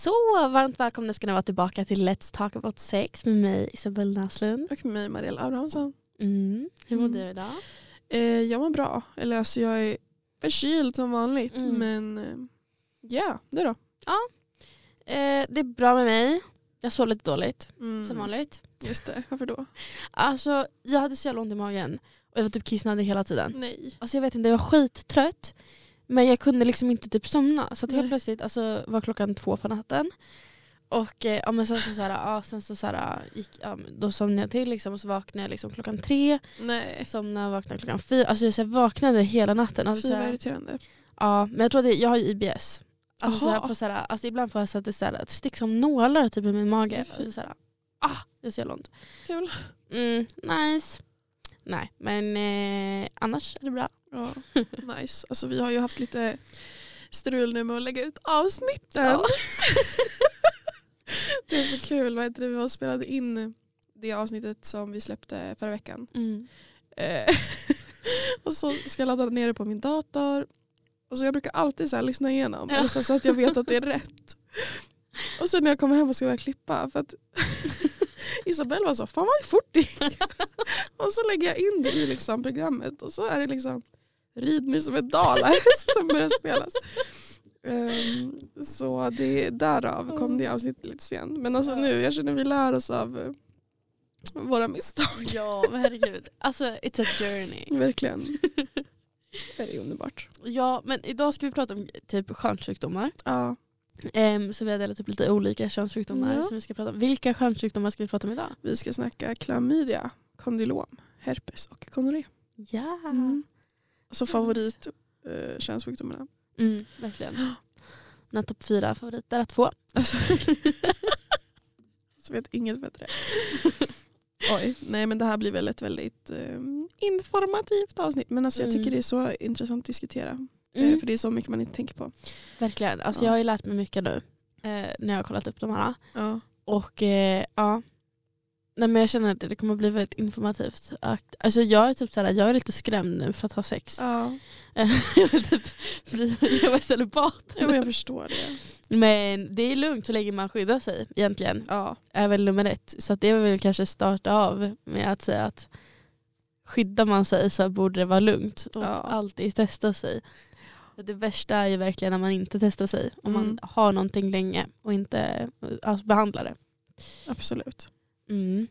Så varmt välkomna ska ni vara tillbaka till Let's Talk About Sex med mig Isabella Näslund. Och mig Marielle Abrahamsson. Mm. Hur mår Mm. du idag? Eh, jag mår bra. Eller alltså jag är förkyld som vanligt. Mm. Men eh, ja, det då. Eh, det är bra med mig. Jag sov lite dåligt Mm. som vanligt. Just det, varför då? Alltså jag hade så jävla ont i magen och jag var typ kissnödig hela tiden. Nej. Alltså jag vet inte, jag var skittrött. Men jag kunde liksom inte typ somna. Så att helt plötsligt alltså, var klockan två på natten. Och eh, ja, men sen så, så, här, ja, sen så, så här, gick, ja, då somnade jag till liksom, och så vaknade jag liksom klockan tre. Nej. Somnade och vaknade klockan fyra. Alltså jag så här, vaknade hela natten. Alltså, Fy vad irriterande. ja, men jag tror att det, jag har ju IBS. Alltså, så här, får, så här, alltså, ibland får jag så att det, så här, sticks som nålar typ, i min mage. Alltså, så här, ah, det jävla ont. Kul. Mm, nice. Nej, men eh, annars är det bra. Ja, nice. Alltså vi har ju haft lite strul nu med att lägga ut avsnitten. Ja. det är så kul. Vad heter det? Vi har spelat in det avsnittet som vi släppte förra veckan. Mm. Eh, och så ska jag ladda ner det på min dator. Och så jag brukar alltid så lyssna igenom Ja. så, så att jag vet att det är rätt. Och sen när jag kommer hem och ska börja klippa för att Isabelle var så, fan vad fort det gick." Och så lägger jag in det i liksom programmet och så är det liksom Rid mig som en dalahäst som börjar spelas. Ehm, så det därav kom det avsnittet lite sen. Men alltså nu, jag känner vi lär oss av eh, våra misstag. Ja, men herregud. Alltså, it's a journey. Verkligen. Det är underbart. Ja, men idag ska vi prata om typ stjärnsjukdomar. Ja. Ehm, så vi har delat upp lite olika könssjukdomar Ja. som vi ska prata om. Vilka könssjukdomar ska vi prata om idag? Vi ska snacka klamydia, kondylom, herpes och gonorré. Ja. Mm. Alltså Så favorit eh, könssjukdomarna. Mm, verkligen. Mina topp fyra favoriter är två. Alltså, så vet inget bättre. Oj, nej men det här blir väl ett väldigt eh, informativt avsnitt. Men alltså, jag tycker Mm. det är så intressant att diskutera. Eh, Mm, för det är så mycket man inte tänker på. verkligen. Alltså, Ja. Jag har ju lärt mig mycket nu eh, när jag har kollat upp de här. Ja. Och eh, ja, Nej, men jag känner att det kommer bli väldigt informativt. Alltså, jag, är typ såhär, jag är lite skrämd nu för att ha sex. Ja. jag vill typ bli, jag vill celibat. ja, jag förstår det. Men det är lugnt så länge man skyddar sig egentligen. Ja. är väl nummer ett. Så det vill väl kanske starta av med att säga att skyddar man sig så borde det vara lugnt och Ja. alltid testa sig. Det värsta är ju verkligen när man inte testar sig. Om Mm. man har någonting länge och inte alltså, behandlar det. Absolut. Mm.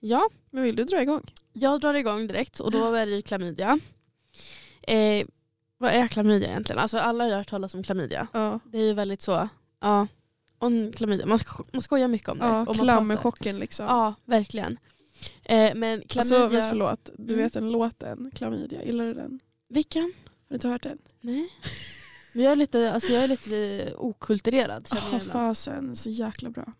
Ja, Men vill du dra igång? jag drar igång direkt och då är det ju klamydia. Eh, vad är klamydia egentligen? Alltså alla har hört talas om klamydia. Ja. Det är ju väldigt så, ja, om klamydia. Man, sko- man skojar mycket om det. Ja, och man pratar- klammerchocken liksom. Ja, verkligen. Eh, men klamydia... Alltså, förlåt, du Mm. vet den låten, Klamydia, gillar du den? Vilken? Har du inte hört den? Nej. Men jag är lite, alltså jag är lite okulturerad känner Åh jag ibland. fasen, så jäkla bra.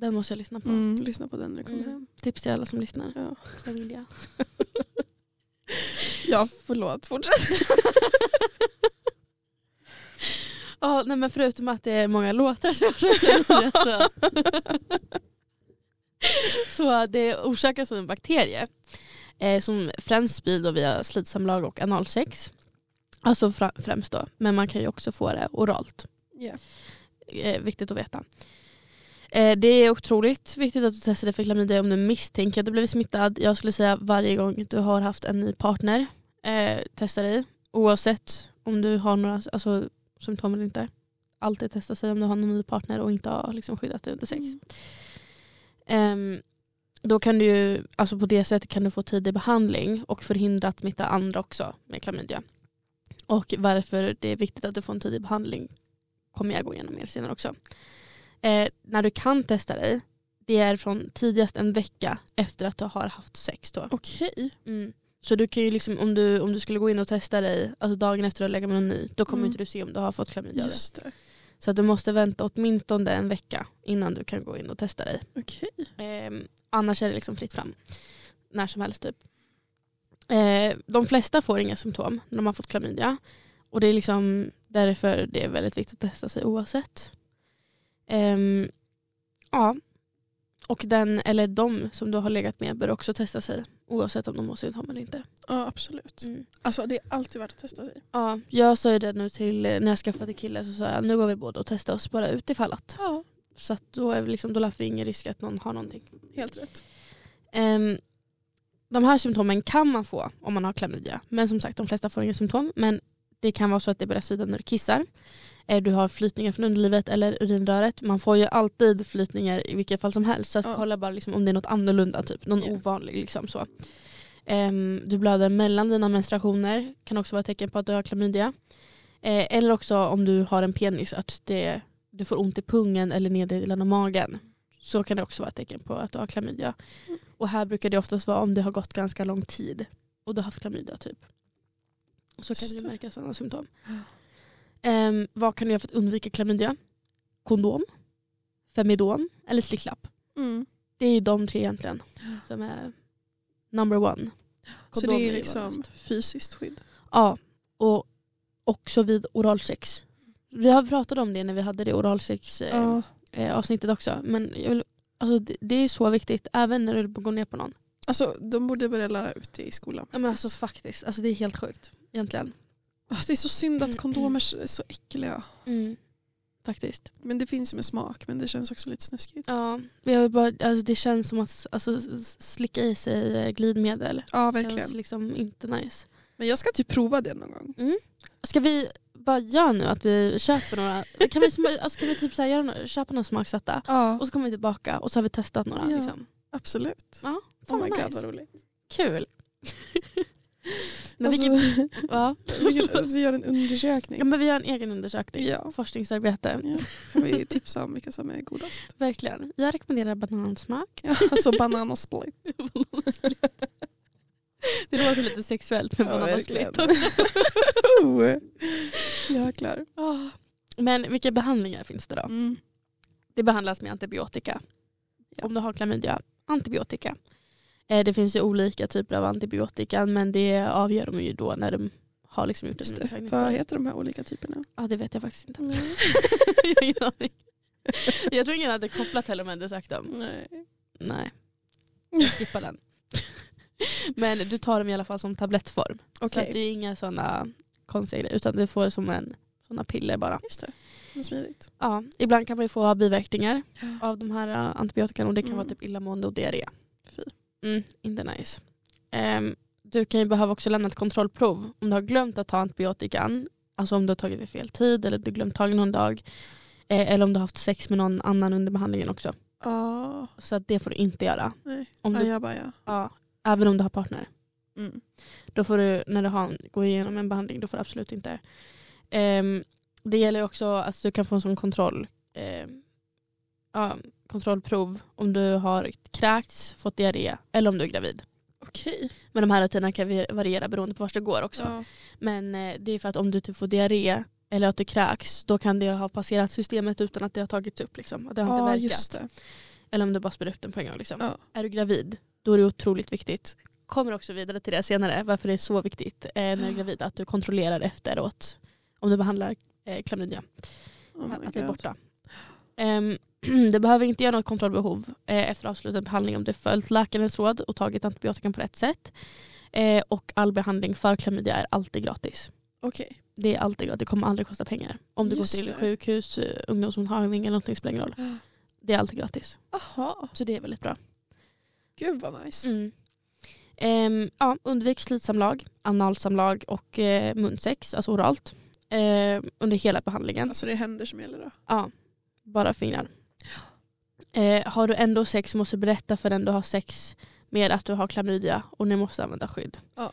Den måste jag lyssna på. Mm, lyssna på den när du kommer Mm. hem. Tips till alla som lyssnar. Ja. Klamydia. ja, förlåt, fortsätt. Ja, nej men förutom att det är många låtar som jag känner så. så det orsakas av en bakterie eh, som främst sprids via slidsamlag och analsex. Alltså främst då, men man kan ju också få det oralt. Ja. eh, viktigt att veta. Eh, det är otroligt viktigt att du testar dig för klamydia om du misstänker att du blivit smittad. Jag skulle säga varje gång du har haft en ny partner, eh, testa dig. Oavsett om du har några alltså, symptom eller inte. Alltid testa sig om du har en ny partner och inte har liksom, skyddat dig under sex. Mm. Ehm, då kan du ju, alltså på det sättet kan du få tidig behandling och förhindra att smitta andra också med klamydia. Och varför det är viktigt att du får en tidig behandling kommer jag gå igenom mer senare också. Eh, när du kan testa dig, det är från tidigast en vecka efter att du har haft sex. Då. Okej. Mm. Så du kan ju liksom, om, du, om du skulle gå in och testa dig alltså dagen efter att lägga med någon ny, då kommer Mm. inte du se om du har fått klamydia. Just det. Så du måste vänta åtminstone en vecka innan du kan gå in och testa dig. Okej. Eh, annars är det liksom fritt fram. När som helst typ. Eh, de flesta får inga symptom när de har fått klamydia. Och det är liksom därför det är väldigt viktigt att testa sig oavsett. Ehm, ja. Och den eller de som du har legat med bör också testa sig Oavsett om de har symptom eller inte. Ja absolut. Mm. Alltså det är alltid värt att testa sig. Ja, jag sa ju det nu till, när jag skaffade kille så sa jag nu går vi båda och testar oss bara ut ifall att. Ja, Så att då, är vi liksom, då löper vi ingen risk att någon har någonting. helt rätt. Ehm, de här symptomen kan man få om man har klamydia. Men som sagt, de flesta får inga symptom. Men det kan vara så att det börjar svida när du kissar. Eh, Du har flytningar från underlivet eller urinröret. Man får ju alltid flytningar i vilket fall som helst. Så att Ja. kolla bara liksom om det är något annorlunda, typ. någon Ja. ovanlig. Liksom så. Ehm, du blöder mellan dina menstruationer. kan också vara ett tecken på att du har klamydia. Eh, eller också om du har en penis, att det, du får ont i pungen eller nedre delen av magen. Så kan det också vara ett tecken på att du har klamydia. Mm. Och här brukar det oftast vara om det har gått ganska lång tid och du har haft klamydia. Typ. Så kan du märka sådana symptom. Ja. Ehm, vad kan du göra för att undvika klamydia? Kondom, Femidon eller slicklapp. Mm. Det är ju de tre egentligen som är number one. Så Kondom det är liksom fysiskt skydd. Ja, och också vid oralsex. Vi har pratat om det när vi hade det oralsex eh, Ja. eh, avsnittet också. Men vill, alltså, det, det är så viktigt, även när du går ner på någon. Alltså de borde börja lära ut det i skolan. Ja, men alltså faktiskt, alltså, det är helt sjukt egentligen. Ah, det är så synd att Mm. kondomer är så äckliga. Faktiskt. Men det finns ju med smak men det känns också lite snuskigt. Ja, jag bara, alltså, det känns som att alltså, slicka i sig eh, glidmedel. Ja Känns verkligen. liksom inte nice. Men jag ska typ prova det någon gång. Ska vi bara göra nu att vi köper några, kan vi, alltså, kan vi typ så här, göra, köpa några smaksatta Ja och så kommer vi tillbaka och så har vi testat några. Ja. Liksom. absolut. Ja, Oh fan my vad god nice. vad roligt. Kul. Men Alltså, vilken, ja. att vi gör en undersökning. ja, men vi gör en egen undersökning. Ja. Forskningsarbete. Ja. Kan vi tipsa om vilka som är godast? Verkligen. Jag rekommenderar banansmak. Ja, alltså banan och split. Det låter lite sexuellt med Ja, bananasplit också. oh. Jäklar. Ah. Men vilka behandlingar finns det då? Mm. Det behandlas med antibiotika. Ja. Om du har klamydia, antibiotika. Eh, Det finns ju olika typer av antibiotika men det avgör de ju då när de har liksom gjort Just det. undersökning. Vad heter de här olika typerna? Ja, det vet jag faktiskt inte. Nej. jag har ingen aning. Jag tror ingen hade kopplat heller om jag hade sagt dem. Nej. Nej, jag skippar den. Men du tar dem i alla fall som tablettform. Så Okej, att det är inga sådana konstiga grejer utan du får det som en såna piller bara. just det. Vad smidigt. Ja, ibland kan man ju få biverkningar av de här uh, antibiotikan och det kan Mm. vara typ illamående och diarré. Fy. Mm, inte nice. Ehm, du kan ju behöva också lämna ett kontrollprov om du har glömt att ta antibiotikan. Alltså om du har tagit vid fel tid eller du glömt tag någon dag. Eh, eller om du har haft sex med någon annan under behandlingen också. Ja, Så att det får du inte göra. nej. Om du, Ajabaja. ja, även om du har partner. Mm. Då får du, när du har, går igenom en behandling, då får du absolut inte. Ehm, det gäller också att du kan få en sån kontroll, ehm, ja, kontrollprov om du har kräkts, fått diarré eller om du är gravid. Okej. Men de här rutinerna kan variera beroende på vart det går också. Ja. Men eh, det är för att om du typ får diarré eller att du kräks, då kan det ha passerat systemet utan att det har tagits upp. Liksom. Att det har ja, inte verkat. Eller om du bara spyr upp den på en gång. Liksom. Ja. Är du gravid, då är det otroligt viktigt. Kommer också vidare till det senare, varför det är så viktigt eh, när du är gravid att du kontrollerar efteråt om du behandlar eh, klamydia. Oh att det är God. borta. Ehm, det behöver inte göra något kontrollbehov eh, efter avslutad behandling om du följt läkarens råd och tagit antibiotikan på rätt sätt. Eh, och all behandling för klamydia är alltid gratis. Okej. Det är alltid gratis, det kommer aldrig kosta pengar. Om du Just går till det. sjukhus, eh, ungdomsmottagning eller någonting spelar ingen roll. Det är alltid gratis. Aha, Så det är väldigt bra. gud vad nice. Mm. Ehm, ja, undvik slitsamlag, analsamlag och eh, munsex, alltså oralt. eh, under hela behandlingen. Alltså det händer som gäller då? Ja, bara fingrar. Eh, har du ändå sex måste du berätta för den du har sex med att du har klamydia och ni måste använda skydd. Ja.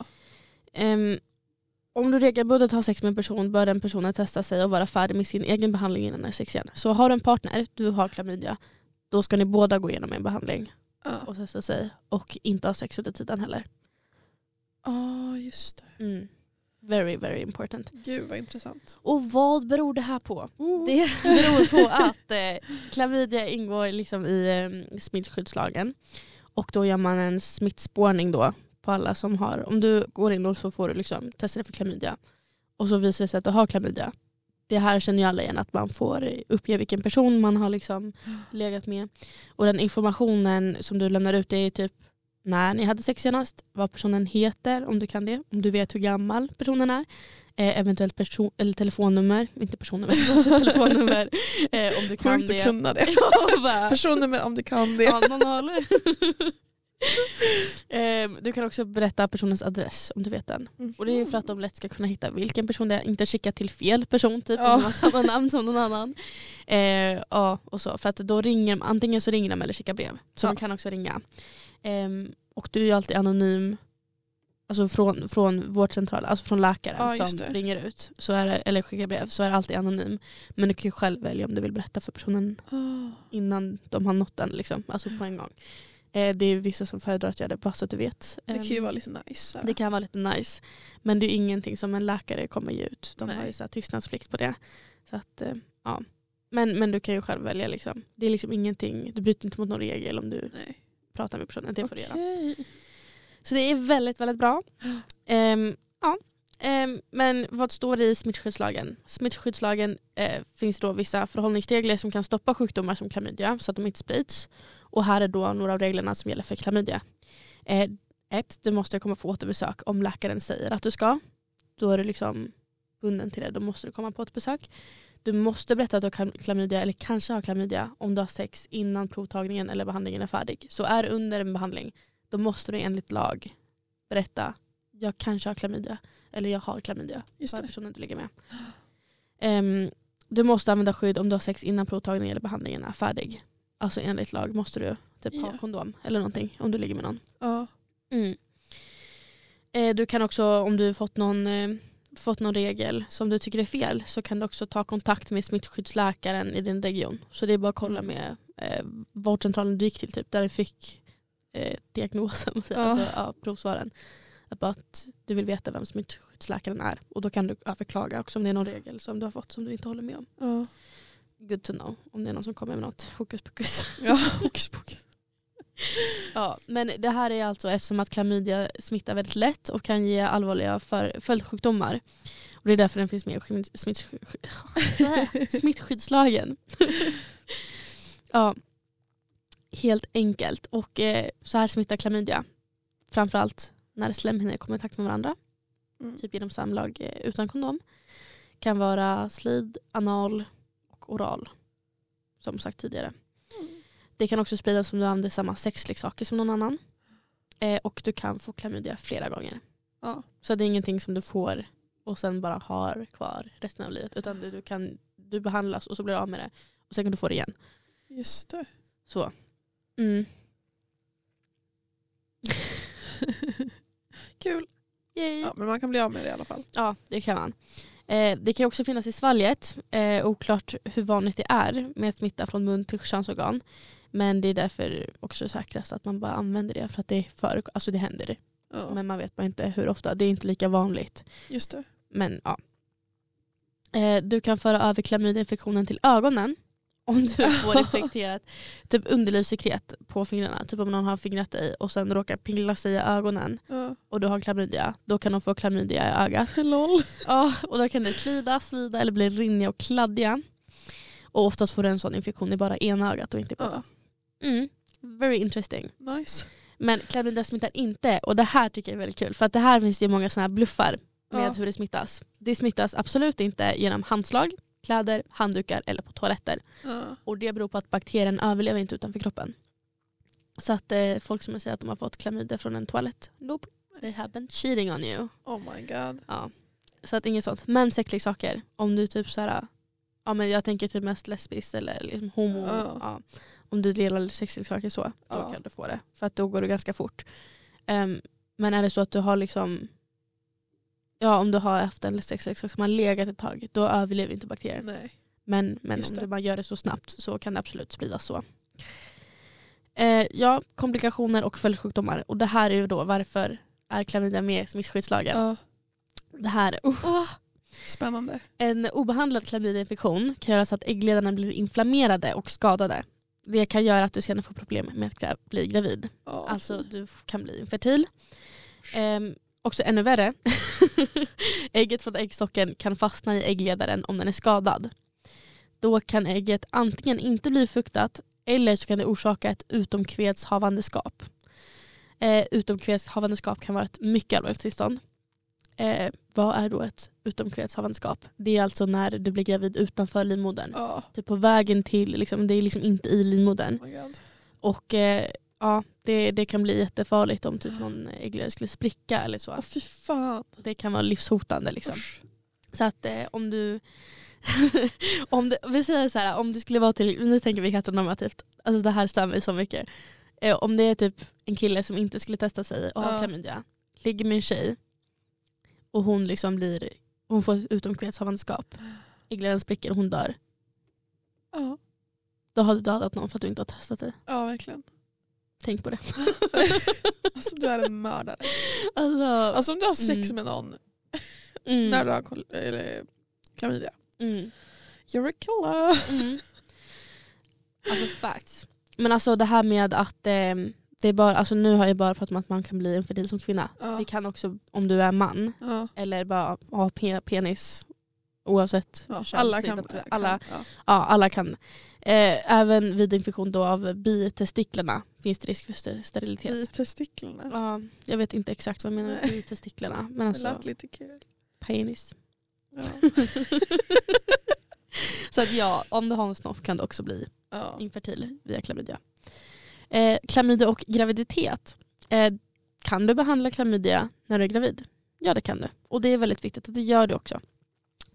Ehm, om du regelbundet har sex med en person bör den personen testa sig och vara färdig med sin egen behandling innan den sex igen. Så har du en partner, du har klamydia, då ska ni båda gå igenom en behandling Ja, och testa sig och inte ha sex under tiden heller. ah, just det. Mm. Very, very important. Gud vad intressant. Och vad beror det här på? Oh. Det beror på att eh, klamydia ingår liksom i eh, smittskyddslagen. Och då gör man en smittspårning då på alla som har, om du går in och så får du liksom testa dig för klamydia. Och så visar det sig att du har klamydia. Det här känner ju alla igen att man får uppge vilken person man har liksom legat med. Och den informationen som du lämnar ut det är typ när ni hade sex senast, vad personen heter om du kan det, om du vet hur gammal personen är. Eh, eventuellt person, eller telefonnummer, inte personnummer, utan telefonnummer eh, om du kan Sjukt att det. kunna det. Personnummer om du kan det. eh, du kan också berätta personens adress om du vet den. Och det är för att de lätt ska kunna hitta vilken person det är, inte skicka till fel person typ Ja. om har samma namn som någon annan. Eh, ja, och så. För att då ringer de, antingen så ringer de eller skickar brev. Så Ja. de kan också ringa. Ehm, och du är ju alltid anonym alltså från, från vårdcentralen, alltså från läkaren Ja, som det. ringer ut så är det, eller skickar brev så är det alltid anonym. Men du kan ju själv välja om du vill berätta för personen Ah. innan de har nått den. Liksom, alltså på en gång. Eh, det är vissa som föredrar att göra det bara så att du vet. Det kan Ehm, ju vara lite nice. det kan vara lite nice. Men det är ingenting som en läkare kommer ge ut. De Nej. har ju så tystnadsplikt på det. Så att, eh, ja. men, men du kan ju själv välja. Liksom. Det är liksom ingenting, du bryter inte mot någon regel om du Nej. Pratar med personen. Det får du göra. Så det är väldigt, väldigt bra. Ehm, ja. Ehm, men vad står det i smittskyddslagen? Smittskyddslagen eh, finns då vissa förhållningsregler som kan stoppa sjukdomar som klamydia så att de inte sprids. Och här är då några av reglerna som gäller för klamydia. Eh, ett, du måste komma på återbesök om läkaren säger att du ska. Då är du liksom bunden till det. Då måste du komma på återbesök. Du måste berätta att du har klamydia eller kanske har klamydia om du har sex innan provtagningen eller behandlingen är färdig. Så är du under en behandling då måste du enligt lag berätta jag kanske har klamydia eller jag har klamydia Just för personen du ligger med. Ehm, du måste använda skydd om du har sex innan provtagningen eller behandlingen är färdig. Alltså enligt lag måste du typ ha Ja. kondom eller någonting om du ligger med någon. Ja. Mm. Eh, du kan också om du fått någon, eh, fått någon regel som du tycker är fel så kan du också ta kontakt med smittskyddsläkaren i din region. Så det är bara att kolla med eh, vårdcentralen du gick till typ, där du fick eh, diagnosen, Ja. alltså, ja, provsvaren. Att du vill veta vem smittskyddsläkaren är och då kan du överklaga också om det är någon regel som du har fått som du inte håller med om. Ja. Good to know om det är någon som kommer med något hokus pokus. Ja. hokus pokus. Ja, men det här är alltså eftersom att klamydia smittar väldigt lätt och kan ge allvarliga följdsjukdomar. Och det är därför den finns med i smitt, smittsky- smittskyddslagen. ja, helt enkelt. Och eh, så här smittar klamydia. Framförallt när slemhinnor kommer i kontakt med varandra. Mm. Typ genom samlag eh, utan kondom. Kan vara slid, anal och oral. Som sagt tidigare. Det kan också spridas om du använder samma sexleksaker som någon annan. Eh, och du kan få klamydia flera gånger. Ja. Så det är ingenting som du får och sen bara har kvar resten av livet. Utan du, du, kan, du behandlas och så blir du av med det. Och sen kan du få det igen. Just det. Så. Mm. Kul. Yay. Ja, men man kan bli av med det i alla fall. Ja, det kan man. Eh, det kan också finnas i svalget. Eh, oklart hur vanligt det är med smitta från mun till könsorgan. Men det är därför också säkrast att man bara använder det för att det, för, alltså det händer. Ja. Men man vet bara inte hur ofta. Det är inte lika vanligt. Just det. Men ja. Eh, du kan föra över klamydiainfektionen till ögonen om du får infekterat typ underlivssekret på fingrarna. Typ om någon har fingrat dig och sen råkar pilla sig i ögonen Ja. och du har klamydia. Då kan de få klamydia i ögat. Lol. Ja, och då kan det klida, svida eller bli rinniga och kladdiga. Och oftast får du en sån infektion i bara ena ögat och inte i båda. Ja. Mm. Very interesting. Nice. Men klamydia smittar inte och det här tycker jag är väldigt kul för att det här finns det ju många såna här bluffar med Ja. hur det smittas. Det smittas absolut inte genom handslag, kläder, handdukar eller på toaletter. Ja. Och det beror på att bakterien överlever inte utanför kroppen. Så att eh, folk som säger att de har fått klamydia från en toalett, nope, they have been cheating on you. Oh my god. Ja. Så att inget sånt. Men sexleksaker, om du typ så här, ja men jag tänker typ mest lesbiskt eller liksom homo. Ja. Ja. Om du delar sexleksaker så, då kan du få det. För att då går det ganska fort. Ehm, men är det så att du har liksom Ja om du har haft en sexleksak som har legat ett tag då överlever inte bakterien. Nej. Men, men Just om det. bara gör det så snabbt så kan det absolut spridas så. Eh, ja, komplikationer och följdsjukdomar. Och det här är ju då varför är klamydia med i smittskyddslagen. Ja. Det här, Usch. åh, Spännande. en obehandlad klamydiainfektion kan göra så att äggledarna blir inflammerade och skadade. Det kan göra att du senare får problem med att bli gravid. Ja. Alltså du kan bli infertil. Ehm, också ännu värre. Ägget från äggstocken kan fastna i äggledaren om den är skadad. Då kan ägget antingen inte bli fuktat eller så kan det orsaka ett utomkvedshavandeskap. Eh, utomkvedshavandeskap kan vara ett mycket allvarligt tillstånd. Eh, vad är då ett utomkvedshavandeskap? Det är alltså när du blir gravid utanför livmodern. Ja. Typ på vägen till, liksom, det är liksom inte i livmodern. Oh. Och eh, ja, det, det kan bli jättefarligt om typ någon äggledare skulle spricka eller så. Fan. Det kan vara livshotande. Liksom. Usch. Så att eh, om du... om du vi säger så här, om du skulle vara till... Nu tänker vi heteronormativt. Alltså det här stämmer så mycket. Eh, om det är typ en kille som inte skulle testa sig och har Ja. klamydia. Ligger med en tjej och hon liksom blir... Hon får utomkvedshavandeskap. Äggledaren spricker och hon dör. Ja. Då har du dödat någon för att du inte har testat dig. ja, verkligen. Tänk på det. Alltså du är en mördare. Alltså, Alltså om du har sex Mm. med någon mm, när du har kol- eller, klamydia. mm. You're a killer. Mm. Alltså facts. Men alltså det här med att eh, det är bara, alltså nu har jag bara pratat om att man kan bli infertil som kvinna. Ja. Det kan också om du är man Ja. eller bara ha pe- penis oavsett Ja. kön, Alla kan. alla, kan ja. ja, alla kan. Eh, även vid infektion då av bitestiklarna finns det risk för ster- sterilitet. I testiklarna. Ja, jag vet inte exakt vad jag menar med bitestiklarna. Men Det alltså lät lite kul. penis. Så att ja, om du har en snopp kan du också bli infertil via klamydia. Eh, klamydia och graviditet. Eh, kan du behandla klamydia när du är gravid? Ja det kan du. Och det är väldigt viktigt att du gör det också.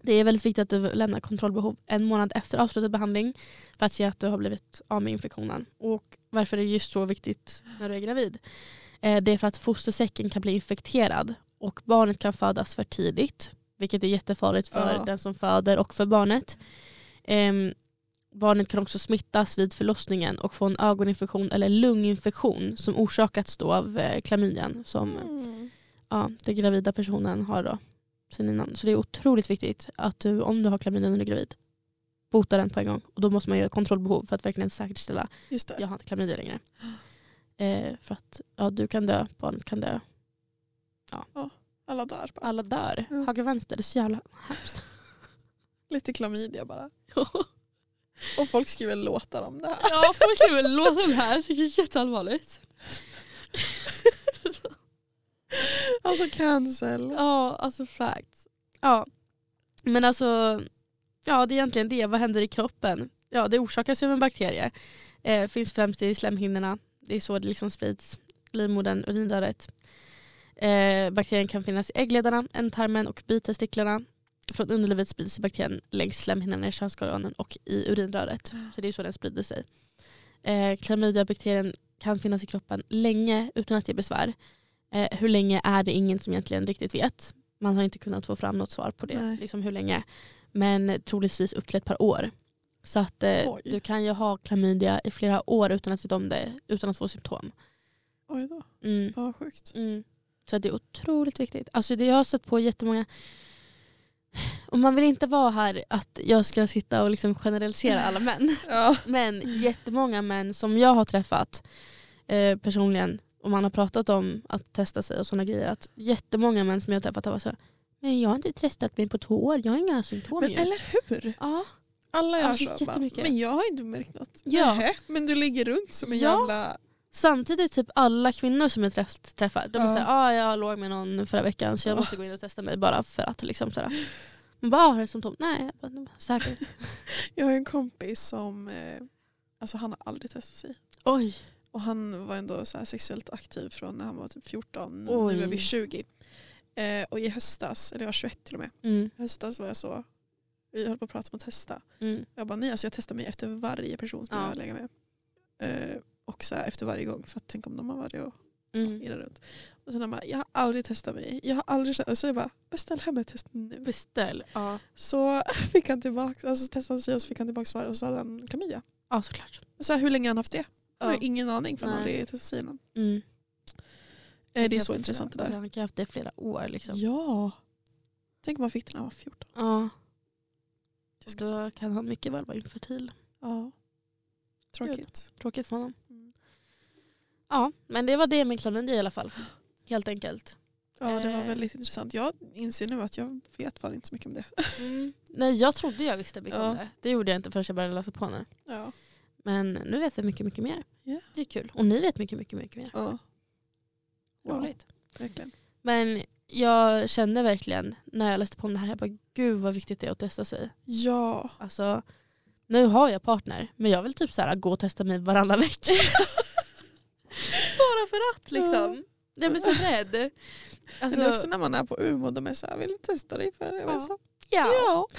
Det är väldigt viktigt att du lämnar kontrollbehov en månad efter avslutad behandling för att se att du har blivit av med infektionen. Och varför är det just så viktigt när du är gravid? Eh, det är för att fostersäcken kan bli infekterad och barnet kan födas för tidigt. Vilket är jättefarligt för Ja. den som föder och för barnet. Ehm, barnet kan också smittas vid förlossningen och få en ögoninfektion eller lunginfektion som orsakats då av eh, klamydian som Mm. ja, den gravida personen har då sen innan. Så det är otroligt viktigt att du, om du har klamydia när du är gravid, bota den på en gång. Och då måste man göra kontrollbehov för att verkligen säkerställa Just det. jag har inte klamydia längre. Eh, för att ja, du kan dö, barnet kan dö. Alla dör bara. Alla dör. Ja. Höger och vänster, det är så jävla hemskt. Lite klamydia bara. Och folk skriver låtar om det här. ja, folk skriver låta om det här, det är jätteallvarligt. Alltså cancel. Ja, alltså facts. Ja. Men alltså, ja det är egentligen det. Vad händer i kroppen? Ja, det orsakas av en bakterie. Eh, finns främst i slemhinnorna. Det är så det liksom sprids. Livmodern, urinröret. Eh, bakterien kan finnas i äggledarna, ändtarmen och bitestiklarna. Från underlivet sprids bakterien längs slemhinnorna i könsorganen och i urinröret. Så det är så den sprider sig. Eh, Klamydiabakterien kan finnas i kroppen länge utan att ge besvär. Eh, hur länge är det ingen som egentligen riktigt vet. Man har inte kunnat få fram något svar på det. Nej. Liksom hur länge. Men troligtvis upp till ett par år. Så att eh, du kan ju ha klamydia i flera år utan att veta om det, utan att få symptom. Oj då, Mm. vad sjukt. Mm. Så det är otroligt viktigt. Alltså det jag har stött på jättemånga och man vill inte vara här att jag ska sitta och liksom generalisera alla män. Ja. Men jättemånga män som jag har träffat eh, personligen och man har pratat om att testa sig och sådana grejer. Att jättemånga män som jag har träffat har varit så här, men jag har inte testat mig på två år, jag har inga symptom Men ju. eller hur? Ja, Alla gör Alltså, så. Bara, men jag har inte märkt något. Ja. Nähä, men du ligger runt som en Ja. jävla... samtidigt typ alla kvinnor som jag träff, träffar, de Ja. såhär, ah, jag låg med någon förra veckan så jag Ja. måste gå in och testa mig bara för att liksom såhär. Man bara, ah, har du symptom? Nej, jag bara, "Nej, säkert. Jag har en kompis som eh, alltså han har aldrig testat sig. Oj. Och han var ändå så sexuellt aktiv från när han var typ 14. Oj. Nu är vi 20. Eh, och i höstas, eller jag var 21 till och med. Mm, I höstas var jag så, vi höll på att prata om att testa. mm, Jag bara nej, alltså jag testar mig efter varje person som Ja. jag lägger med. Eh, och så här, efter varje gång för att tänk om de har varit och mm. irrat runt. Och sen han bara, jag har aldrig testat mig. Jag har aldrig testat. Och så jag bara, beställ hem ett test nu. Beställ. Ja. Så fick han tillbaka, alltså testade han sig och så fick han tillbaka svar och så hade han klamydia. ja, såklart. Så här, hur länge har han haft det? Jag har ingen aning för han har aldrig testat sig innan. Mm. Eh, det är så intressant det där. Han kan ha haft det i flera år liksom. Ja. Tänk om man fick det när han var 14. Ja. Då kan han mycket väl vara infertil. Ja. Tråkigt. Tråkigt för honom. Mm. Ja, men det var det med klamydia i alla fall. Helt enkelt. Ja det var Eh. väldigt intressant. Jag inser nu att jag vet fan inte så mycket om det. Nej, jag trodde jag visste mycket Ja. om det. Det gjorde jag inte förrän jag började läsa på nu. Ja. Men nu vet jag mycket, mycket mer. Ja. Det är kul. Och ni vet mycket, mycket, mycket mer. ja. Ja. roligt. Verkligen. Men jag kände verkligen när jag läste på om det här, jag bara gud vad viktigt det är att testa sig. Ja. Alltså, nu har jag partner men jag vill typ så här, gå och testa mig varannan vecka. Bara för att liksom. Jag blir så rädd. Alltså, det är också när man är på och de är så här, vill du testa dig för det? Ja. så, ja. ja.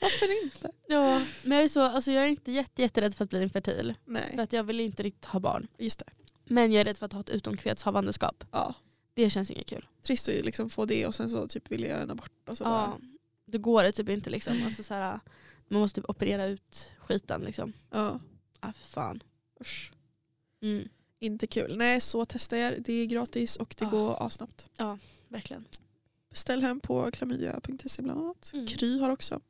Varför inte? ja. Men jag är, så, alltså, jag är inte jätte, jätterädd för att bli infertil. För Nej, att jag vill inte riktigt ha barn. just det. Men jag är rädd för att ha ett utomkvedshavandeskap. Ja. Det känns inget kul. Trist att ju liksom få det och sen så typ vill jag göra en abort och sådär. Ja. Då går det typ inte liksom. Alltså, så här, man måste typ operera ut skiten liksom. Ja. Ah, för fan. Usch. Mm. Inte kul. Nej, så testa er. Det är gratis och det Ja. går asnabbt. Verkligen. Beställ hem på klamydia.se bland annat. Mm. Kry har också.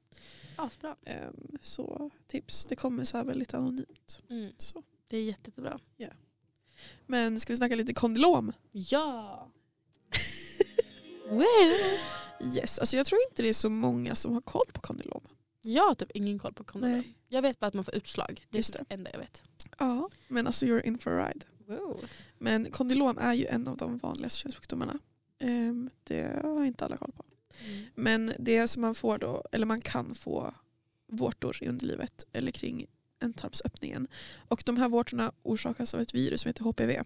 Asbra. Ehm, så tips. Det kommer så här väldigt anonymt. Mm. Så. Det är jätte, jättebra. Men ska vi snacka lite kondylom? Ja. wow. Yes, alltså jag tror inte det är så många som har koll på kondylom. Jag har typ ingen koll på kondylom. Nej. Jag vet bara att man får utslag. Det är Just typ det enda jag vet. Ja. Men alltså you're in for a ride. Wow. Men kondylom är ju en av de vanligaste könssjukdomarna. Ehm, det har inte alla koll på. Mm. Men det som man får då, eller man kan få vårtor i underlivet eller kring ändtarmsöppningen. Och de här vårtorna orsakas av ett virus som heter HPV.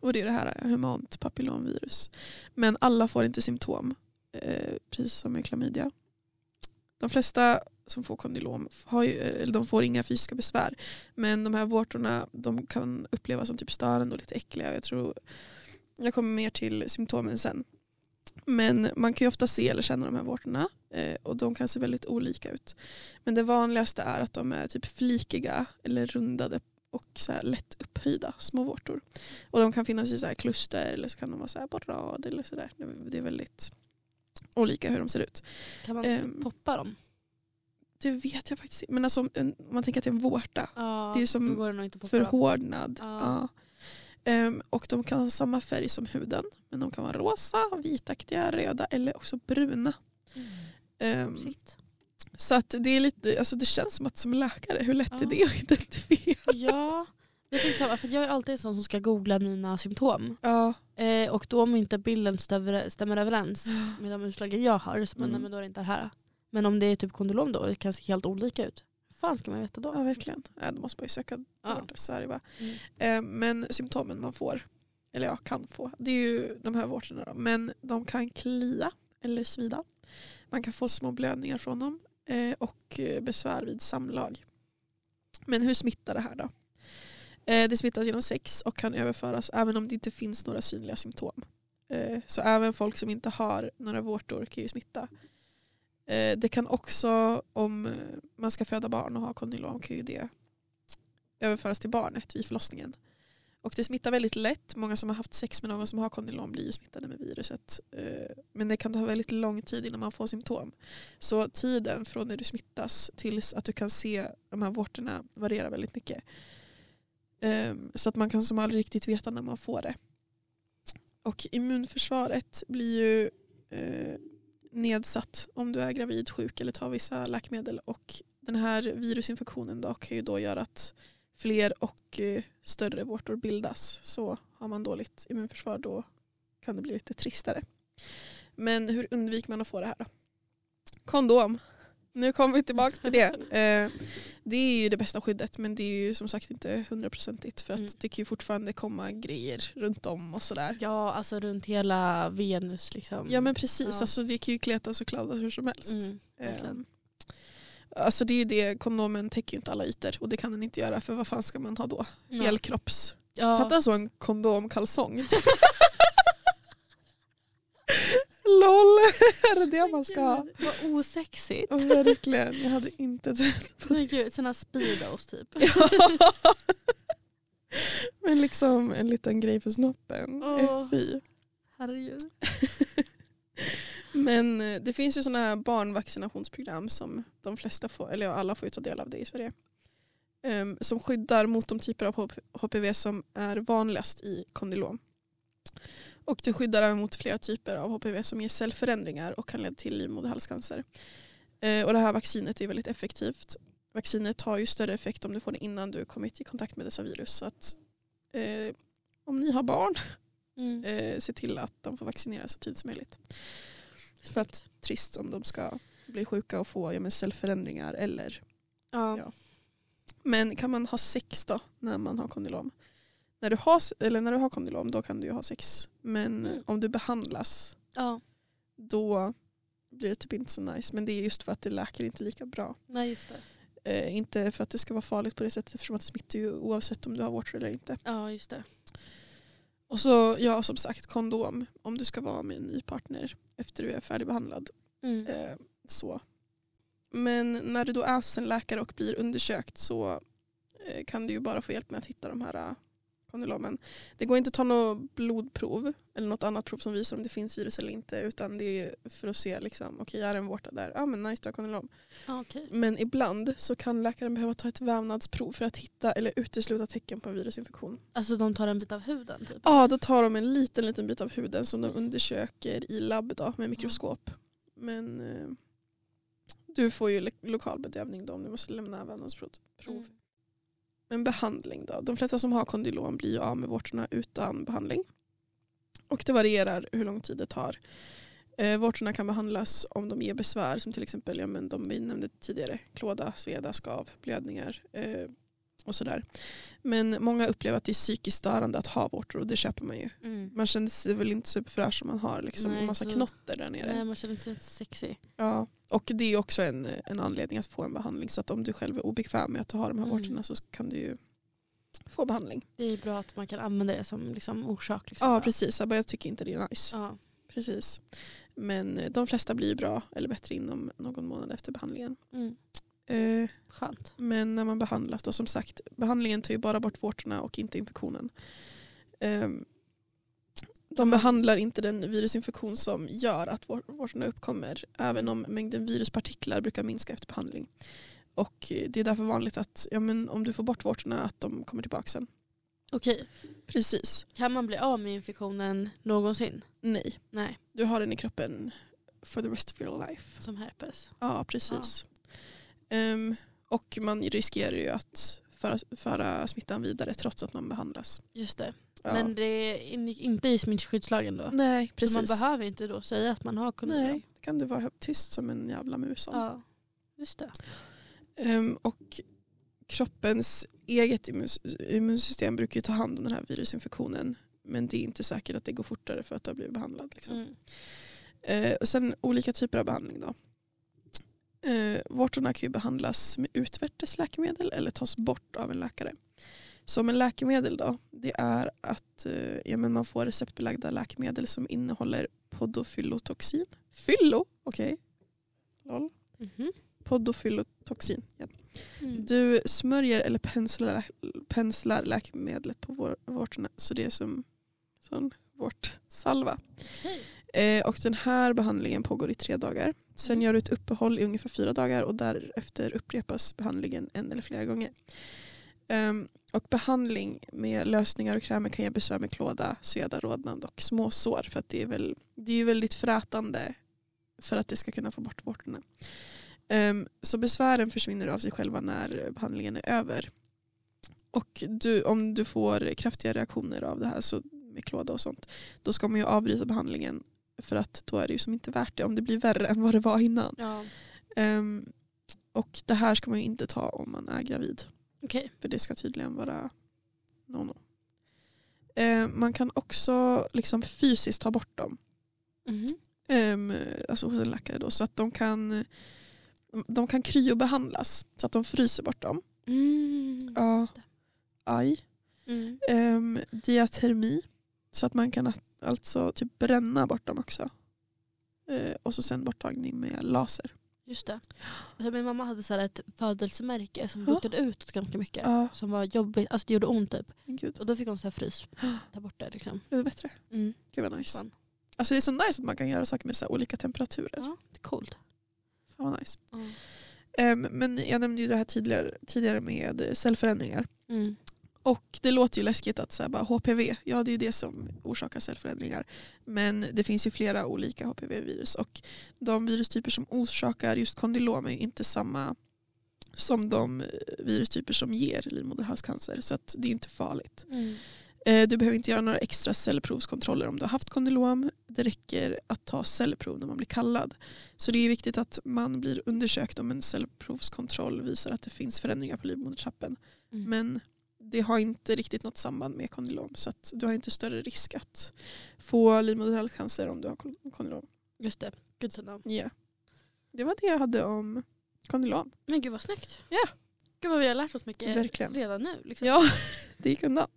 Och det är det här humant papillomvirus. Men alla får inte symptom, eh, precis som med klamydia. De flesta som får kondylom har ju, eh, eller de får inga fysiska besvär. Men de här vårtorna de kan upplevas som typ störande och lite äckliga. Jag tror jag kommer mer till symptomen sen. Men man kan ju ofta se eller känna de här vårtorna eh, och de kan se väldigt olika ut. Men det vanligaste är att de är typ flikiga eller rundade och så här lätt upphöjda små vårtor. Och de kan finnas i så här kluster eller så kan de vara så här på rad eller sådär. Det är väldigt olika hur de ser ut. Kan man Ehm. poppa dem? Det vet jag faktiskt inte. Men alltså, om, man tänker att det är en vårta, Ja, det är som förhårdnad. Ja. Ja. Ehm, och de kan ha samma färg som huden. Men de kan vara rosa, vitaktiga, röda eller också bruna. Mm. Shit. så att det, är lite, alltså det känns som att som läkare, hur lätt Ja. är det att identifiera? Ja, jag, tänkte här, för jag är alltid en sån som ska googla mina symptom. Ja, Eh, och då om inte bilden stämmer, stämmer överens med de utslagen jag har, så Mm. men då är det inte det här. Men om det är typ kondylom då, det kan se helt olika ut. Fan ska man veta då? ja verkligen. Ja, då måste man ju söka Ja. bort det bara. Mm. Ehm, men symptomen man får, eller ja kan få, det är ju de här vårtorna. Då. Men de kan klia eller svida. Man kan få små blödningar från dem eh, och eh, besvär vid samlag. Men hur smittar det här då? Eh, det smittas genom sex och kan överföras även om det inte finns några synliga symptom. Eh, så även folk som inte har några vårtor kan ju smitta. Eh, det kan också, om man ska föda barn och ha kondylom, kan ju det överföras till barnet vid förlossningen. Och det smittar väldigt lätt. Många som har haft sex med någon som har kondylom blir ju smittade med viruset. Eh, men det kan ta väldigt lång tid innan man får symptom. Så tiden från när du smittas tills att du kan se de här vårtorna varierar väldigt mycket. Ehm, så att man kan som aldrig riktigt veta när man får det. Och immunförsvaret blir ju eh, nedsatt om du är gravid, sjuk eller tar vissa läkemedel. Och den här virusinfektionen då kan ju då göra att fler och eh, större vårtor bildas. Så har man dåligt immunförsvar då kan det bli lite tristare. Men hur undviker man att få det här då? Kondom. Nu kommer vi tillbaka till det. Eh, det är ju det bästa skyddet men det är ju som sagt inte hundraprocentigt för att Mm. det kan ju fortfarande komma grejer runt om och sådär. Ja, alltså runt hela Venus liksom. Ja men precis, Ja. alltså, det kan ju kletas och kladdas hur som helst. Mm. Ehm, Alltså det är ju det, kondomen täcker ju inte alla ytor och det kan den inte göra för vad fan ska man ha då? ja. Helkropps. ja. Fatta så en kondomkalsong. LOL, är det det man ska ha? Vad osexigt. Oh, verkligen, jag hade inte tänkt. Men gud, såna speedos typ. Men liksom en liten grej för snoppen. Åh. Fy. Herregud. Men eh, det finns ju sådana här barnvaccinationsprogram som de flesta får, eller ja, alla får ju ta del av det i Sverige. Ehm, som skyddar mot de typer av HP HPV som är vanligast i kondylom. Och det skyddar även mot flera typer av HPV som ger cellförändringar och kan leda till livmoderhalscancer. Eh, och det här vaccinet är väldigt effektivt. Vaccinet har ju större effekt om du får det innan du kommit i kontakt med dessa virus. Så att, eh, om ni har barn, Mm. eh, se till att de får vaccineras så tidigt som möjligt. För att trist om de ska bli sjuka och få ja, men cellförändringar eller Ja. Ja. Men kan man ha sex då när man har kondylom? När du har, eller när du har kondylom då kan du ju ha sex. Men Mm. om du behandlas ja. då blir det typ inte så nice. Men det är just för att det läker inte lika bra. Nej just. Eh, inte för att det ska vara farligt på det sättet eftersom att det smittar ju oavsett om du har vårtor eller inte. Ja just det. Och så ja som sagt kondom om du ska vara med en ny partner efter du är färdigbehandlad. Mm. Eh, så. Men när du då är hos en läkare och blir undersökt så eh, kan du ju bara få hjälp med att hitta de här kondylomen. Det går inte att ta något blodprov eller något annat prov som visar om det finns virus eller inte utan det är för att se liksom, okej är det en vårta där? Ja men nice du har kondylom. Okej. Men ibland så kan läkaren behöva ta ett vävnadsprov för att hitta eller utesluta tecken på en virusinfektion. Alltså de tar en bit av huden typ? Ja, då tar de en liten, liten bit av huden som de undersöker i labb då, med mikroskop. Men eh, du får ju lo- lokal bedövning då om du måste lämna vävnadsprov. Prov. Mm. Men behandling då? De flesta som har kondylom blir ju av med vårtorna utan behandling. Och det varierar hur lång tid det tar. Eh, vårtorna kan behandlas om de ger besvär som till exempel ja, men de vi nämnde tidigare. Klåda, sveda, skav, blödningar eh, och sådär. Men många upplever att det är psykiskt störande att ha vårtor och det köper man ju. Mm. Man känner sig väl inte superfräsch om man har liksom Nej, en massa så- knotter där nere. Nej man känner sig inte sexy. Ja. Och det är också en, en anledning att få en behandling. Så att om du själv är obekväm med att ha de här Mm. vårtorna så kan du ju få behandling. Det är bra att man kan använda det som liksom orsak. Liksom. Ja precis, jag tycker inte det är nice. Ja. Precis. Men eh, de flesta blir bra eller bättre inom någon månad efter behandlingen. Mm. Eh, Skönt. men när man behandlas då som sagt, behandlingen tar ju bara bort vårtorna och inte infektionen. Eh, de behandlar inte den virusinfektion som gör att vår- vårtorna uppkommer även om mängden viruspartiklar brukar minska efter behandling. Och eh, det är därför vanligt att ja, men om du får bort vårtorna att de kommer tillbaka sen. Okej. Precis. Kan man bli av med infektionen någonsin? Nej, Nej. du har den i kroppen for the rest of your life. Som herpes? Ja, precis. Ehm, och man riskerar ju att föra, föra smittan vidare trots att man behandlas. Just det. Ja. Men det ingick inte i smittskyddslagen då? Nej, Så precis. man behöver inte då säga att man har kondylom? Nej, det kan du vara tyst som en jävla mus om. Ja. Just det. Ehm, och kroppens eget immunsystem brukar ju ta hand om den här virusinfektionen. Men det är inte säkert att det går fortare för att du har blivit behandlad. Liksom. Mm. Eh, och sen olika typer av behandling då. Eh, vårtorna kan ju behandlas med utvärtes läkemedel eller tas bort av en läkare. Som en läkemedel då, det är att eh, ja, men man får receptbelagda läkemedel som innehåller podofyllotoxin. Fyllo? Okej. Lol. Mhm. Podofyllotoxin. Ja. Mm. Du smörjer eller penslar, penslar läkemedlet på vår, vårtorna så det är som sån vårtsalva. Okej. Eh, och den här behandlingen pågår i tre dagar. Sen Mm. gör du ett uppehåll i ungefär fyra dagar och därefter upprepas behandlingen en eller flera gånger. Ehm, och behandling med lösningar och krämer kan ge besvär med klåda, sveda, rodnad och småsår. För att det är, väl, det är väldigt frätande för att det ska kunna få bort vårtorna. Ehm, så besvären försvinner av sig själva när behandlingen är över. Och du, om du får kraftiga reaktioner av det här så med klåda och sånt då ska man ju avbryta behandlingen för att då är det ju som inte värt det om det blir värre än vad det var innan. Ja. Ehm, och det här ska man ju inte ta om man är gravid. Okej. För det ska tydligen vara no-no. Ehm, man kan också liksom fysiskt ta bort dem. Mhm. Ehm, alltså hos en läkare då. Så att de kan, de kan kryobehandlas. Så att de fryser bort dem. Mm. Ja. Aj. Mm. Ehm, diatermi. Så att man kan alltså typ bränna bort dem också. Eh, och så sen borttagning med laser. Just det. Alltså, min mamma hade så här ett födelsemärke som Ja. luktade utåt ganska mycket. Ja, Som var jobbigt, alltså det gjorde ont typ. gud. Och då fick hon så här frys, ta bort det liksom. Det bättre? Mm. Gud vad nice. Fan. Alltså det är så nice att man kan göra saker med så olika temperaturer. Ja, det är coolt. Fan vad nice. Mm. Ehm, men jag nämnde ju det här tidigare, tidigare med cellförändringar. Mm. Och det låter ju läskigt att säga bara HPV, ja det är ju det som orsakar cellförändringar. Men det finns ju flera olika HPV-virus och de virustyper som orsakar just kondylom är inte samma som de eh, virustyper som ger livmoderhalscancer. Så att det är inte farligt. Mm. Eh, Du behöver inte göra några extra cellprovskontroller om du har haft kondylom. Det räcker att ta cellprov när man blir kallad. Så det är viktigt att man blir undersökt om en cellprovskontroll visar att det finns förändringar på livmodertappen. Mm. Men det har inte riktigt något samband med kondylom så du har inte större risk att få livmoderhalscancer om du har kon- kondylom. Just det, to know. Yeah. Det var det jag hade om kondylom. Men gud vad snyggt. Ja. Gud vad vi har lärt oss mycket Verkligen. redan nu. Liksom. Ja, det gick undan.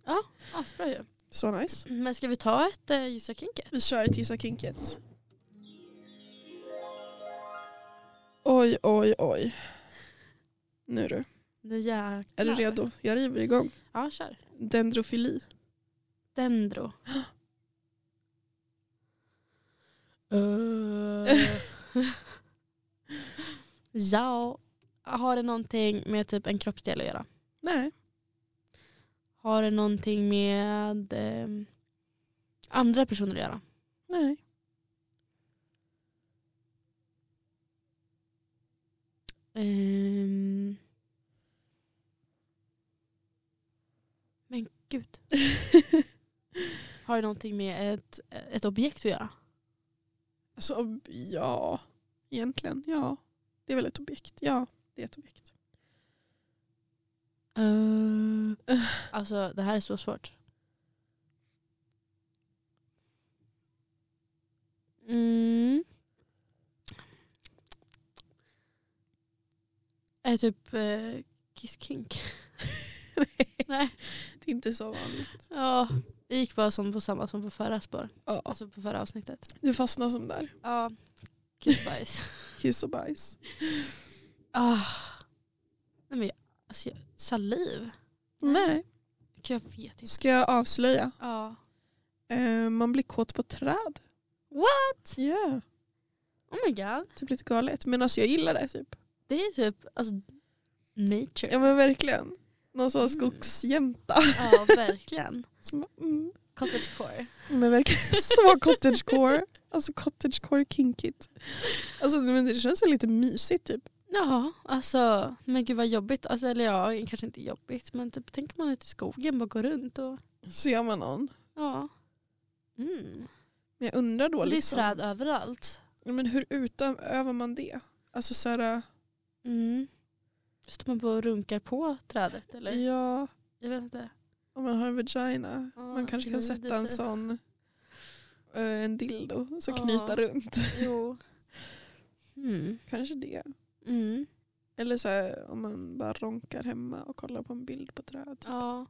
Asbra ju. Så nice. Men ska vi ta ett äh, gissa kinket? Vi kör ett gissa kinket. Oj, oj, oj. Nu du. Nu jäklar. Är du redo? Jag river igång. Ja, kör. Dendrofili. Dendro. Eh. ja, har det någonting med typ en kroppsdel att göra? Nej. Har det någonting med eh, andra personer att göra? Nej. Ehm. Men gud. Har det någonting med ett, ett objekt att göra? Alltså, ja. Egentligen, ja. Det är väl ett objekt. Ja, det är ett objekt. Alltså det här är så svårt. Mm. Är det typ eh, Kiss Kink? Nej. Det är inte så vanligt. Ja, det gick bara som på samma som på förra spår. Ja, Alltså på förra avsnittet. du fastnar som där. Ja, kissbajs. Kiss och bajs. ah. Nej, men jag, alltså, jag, saliv? Nej. Jag vet inte. Ska jag avslöja? Ja. Eh, man blir kåt på träd. What? Ja, Oh my god. typ lite galet. Men alltså jag gillar det typ. Det är typ alltså, nature. Ja men verkligen. Någon sån Mm. skogsjänta. Ja, verkligen. Som, mm. Cottagecore. Men verkligen så cottagecore. Alltså cottagecore kinkigt. Alltså men det känns väl lite mysigt typ. Ja, alltså men gud vad jobbigt. Alltså, eller ja, kanske inte jobbigt men typ tänker man ut i skogen bara gå runt och Ser man någon. ja. Mm. Men jag undrar då Och det är liksom. träd överallt. Men hur utövar man det? Alltså så här, Mm. Står man bara och runkar på trädet eller? ja, Jag vet inte. om man har en vagina. Ja, man kanske kan sätta en sån eh, en dildo så Ja. knyta runt. Jo. Mm. Kanske det. Mm. Eller så här, om man bara ronkar hemma och kollar på en bild på träd. Ja.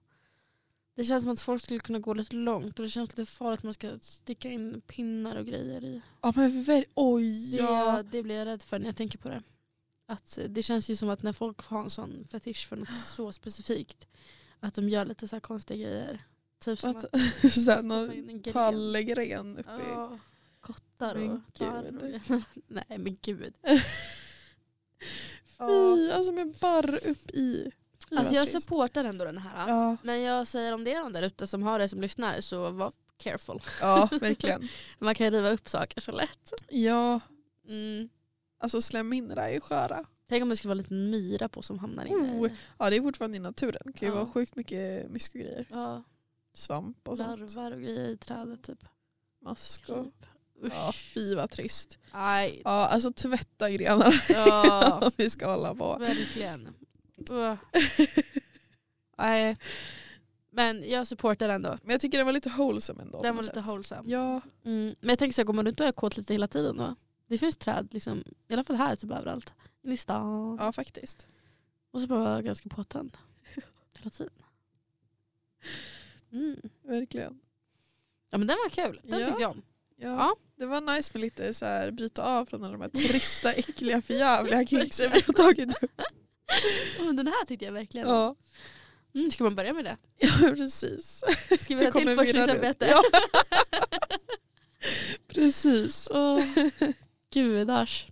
Det känns som att folk skulle kunna gå lite långt och det känns lite farligt att man ska sticka in pinnar och grejer i. Ja men ver- oj Det, ja. det blir jag rädd för när jag tänker på det. Att det känns ju som att när folk har en sån fetisch för något så specifikt att de gör lite så konstiga grejer. Typ som att, Att, så här, stoppa in en någon gren. tallegren uppe i. ja, kottar och barr. Nej men gud. Fy, alltså med barr upp i. Fy, Alltså jag trist. supportar ändå den här. Ja, Men jag säger om det är någon där ute som har det som lyssnar så var careful. ja verkligen. Man kan riva upp saker så lätt. Ja, Mm. Alltså slemhinnorna är sköra. Tänk om det skulle vara en liten myra på som hamnar inne Oh. Ja det är fortfarande i naturen. Det kan ju Ja. vara sjukt mycket myskogrejer. Ja, Svamp och sånt. larvar och grejer i trädet typ. Mask och... Typ. Usch. Ja fy vad trist. Aj. Ja alltså tvätta grenarna Ja, vi ska hålla på. verkligen. Nej. Men jag supportar den då. Men jag tycker den var lite wholesome ändå. Den var lite wholesome. Ja, Mm. Men jag tänker så här, går man runt och är kåt lite hela tiden då? Det finns träd liksom, i alla fall här typ överallt. In i stan. ja faktiskt. Och så bara vara ganska påtänd. Hela tiden. Mm. Verkligen. Ja men den var kul. Den Ja. tyckte jag om. Ja, Ja. Det var nice med lite så här, bryta av från alla de här trista, äckliga, förjävliga kinksen vi har tagit upp. Ja, men den här tyckte jag verkligen. Ja, Mm, ska man börja med det? ja precis. Ska vi ha till forskningsarbete? Ja. precis. Åh, gudars.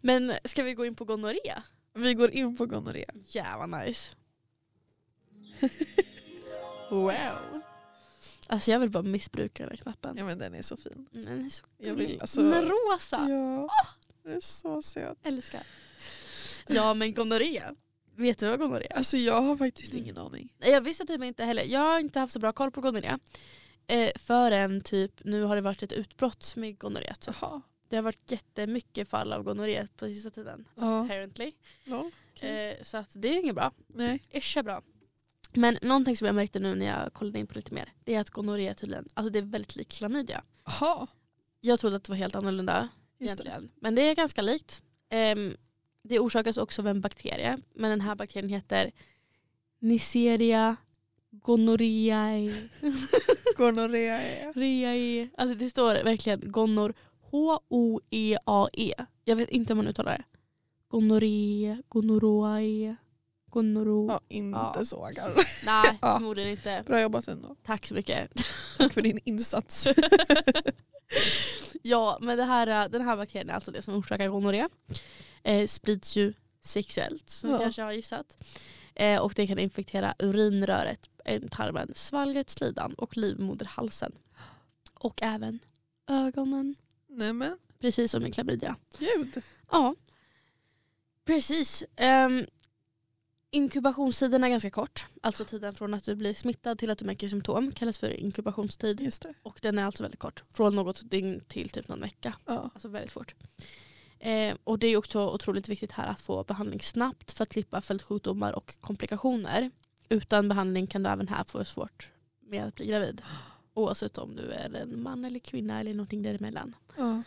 Men ska vi gå in på gonorré? Vi går in på gonorré. Jävla nice. wow. Alltså jag vill bara missbruka den här knappen. Ja men den är så fin. Mm, Den är så Jag vill alltså... Den är rosa. Ja, den är så söt. Älskar. Ja men gonorré. Vet du vad gonorré är? Alltså jag har faktiskt ingen aning. Jag visste typ inte heller. Jag har inte haft så bra koll på gonorré. Eh, förrän typ, nu har det varit ett utbrott med gonorré. Jaha. Det har varit jättemycket fall av gonorré på sista tiden. Ja. Apparently. Lol. Okej. Eh, så att det är inget bra. Nej. Ish är bra. Men någonting som jag märkte nu när jag kollade in på lite mer. Det är att gonorré tydligen, alltså det är väldigt likt klamydia. Jaha. Jag trodde att det var helt annorlunda Just det. egentligen. Men det är ganska likt. Ehm, det orsakas också av en bakterie. Men den här bakterien heter Neisseria gonorrheae. Reae. Alltså det står verkligen gonor H-O-E-A-E. Jag vet inte hur man uttalar det. Gonorré, gonoroae, gonoro... Ja, inte Ja. så garv. Nej, Ja. förmodligen inte. Bra jobbat ändå. Tack så mycket. Tack för din insats. ja, men det här, den här bakterien är alltså det som orsakar gonorré. Eh, sprids ju sexuellt, som Ja. kanske har gissat. Eh, och det kan infektera urinröret, eh, tarmen, svalget, slidan och livmoderhalsen. Och även ögonen. Nej men Precis som i klamydia. gud. Ja, precis. Um, inkubationstiden är ganska kort. Alltså tiden från att du blir smittad till att du märker symptom kallas för inkubationstid. Just det. Och den är alltså väldigt kort. Från något dygn till typ någon vecka. Ja. Alltså väldigt fort. Eh, och det är också otroligt viktigt här att få behandling snabbt för att slippa följdsjukdomar och komplikationer. Utan behandling kan du även här få svårt med att bli gravid. Oavsett om du är en man eller kvinna eller någonting däremellan. Ja.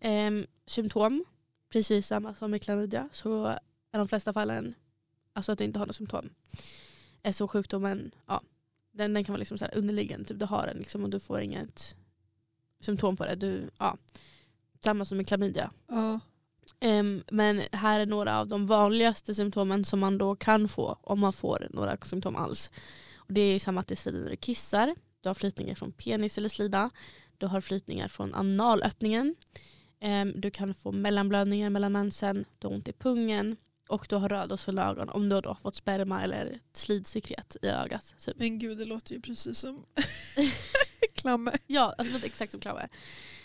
Ehm, symptom, precis samma som med klamydia, så är de flesta fallen alltså att du inte har några symptom. Eh, Så sjukdomen, ja, den, den kan vara liksom så underliggande, typ du har den liksom, och du får inget symptom på det. Du, ja, samma som med klamydia. Ja. Ehm, men här är några av de vanligaste symptomen som man då kan få om man får några symptom alls. Och det är samma att det svider när du kissar, du har flytningar från penis eller slida, du har flytningar från analöppningen, Ehm, du kan få mellanblödningar mellan mensen, du har ont i pungen och du har rödhårsfulla ögon om du då har fått sperma eller slidsekret i ögat. Typ. Men gud det låter ju precis som klamme. Ja, alltså det låter exakt som Klaue.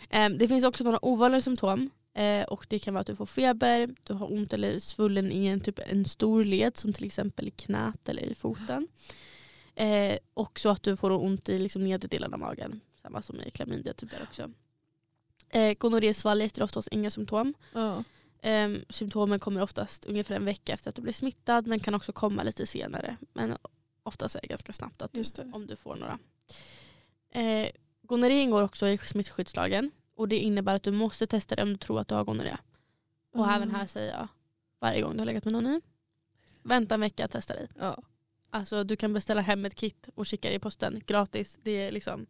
Ehm, det finns också några ovanliga symptom. Eh, och det kan vara att du får feber, du har ont eller svullen i en, typ, en stor led som till exempel i knät eller i foten. Eh, och så att du får ont i liksom, nedre delen av magen. Samma som i klamydia typ där också. Eh, Gonorrésvalget är oftast inga symptom. Ja. Ehm, symptomen kommer oftast ungefär en vecka efter att du blir smittad men kan också komma lite senare. Men oftast är det ganska snabbt att du, om du får några. Eh, gonorré ingår också i smittskyddslagen och det innebär att du måste testa det om du tror att du har gonorré. Och Ah. även här säger jag varje gång du har legat med någon ny. Vänta en vecka att testa dig. Ja. Alltså du kan beställa hem ett kit och skicka det i posten gratis. Det är liksom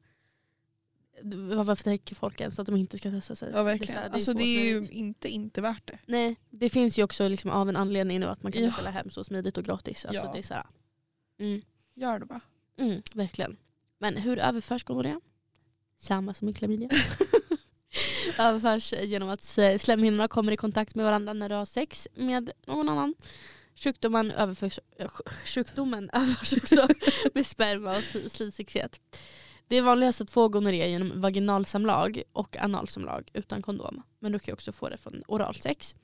varför tänker folk ens att de inte ska testa sig? ja Det är så verkligen. här, alltså så det är ju inte inte värt det. Nej, det finns ju också liksom av en anledning nu att man kan Ja. beställa hem så smidigt och gratis. Alltså Ja. det är så här, mm, Gör det bara. mm, verkligen. Men hur överförs gonorré? Samma som i klamydia. överförs genom att slemhinnorna kommer i kontakt med varandra när du har sex med någon annan. Sjukdomen överförs, eh, sj- sjukdomen överförs också med sperma och sli- slidsekret. Det är vanligast att få gonorré genom vaginalsamlag och analsamlag utan kondom. Men du kan också få det från oralsex.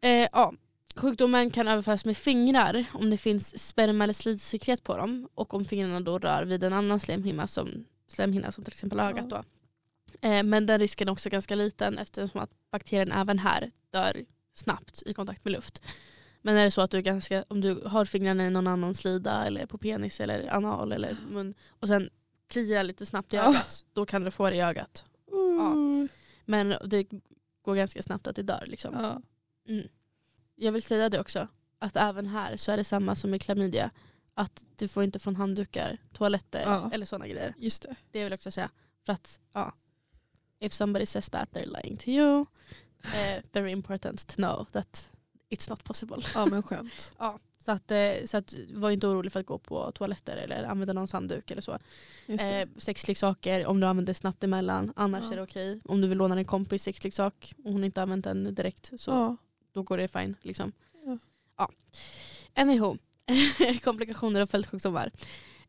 Eh, ja. Sjukdomen kan överföras med fingrar om det finns sperma eller slidsekret på dem och om fingrarna då rör vid en annan slemhinna som, slemhinna som till exempel ögat. Då. Eh, men den risken är också ganska liten eftersom att bakterien även här dör snabbt i kontakt med luft. Men är det så att du, ganska, om du har fingrarna i någon annan slida eller på penis eller anal eller mun och sen kliar lite snabbt i Ja. ögat, då kan du få det i ögat. Uh. Men det går ganska snabbt att det dör. Liksom. Ja. Jag vill säga det också, att även här så är det samma som i klamydia. Att du får inte från handdukar, toaletter Ja. eller sådana grejer. Just det. Det vill jag också säga. För att, ja. If somebody says that they're lying to you. Eh, very important to know that it's not possible. Ja men skönt. Ja. Så, att, eh, så att var inte orolig för att gå på toaletter eller använda någons handduk eller så. Eh, sexleksaker om du använder snabbt emellan, annars Ja. är det okej. Om du vill låna din kompis sexleksak och hon inte använt den direkt så ja. då går det fine. Liksom. Ja. Ja. Anyhow, komplikationer och följdsjukdomar.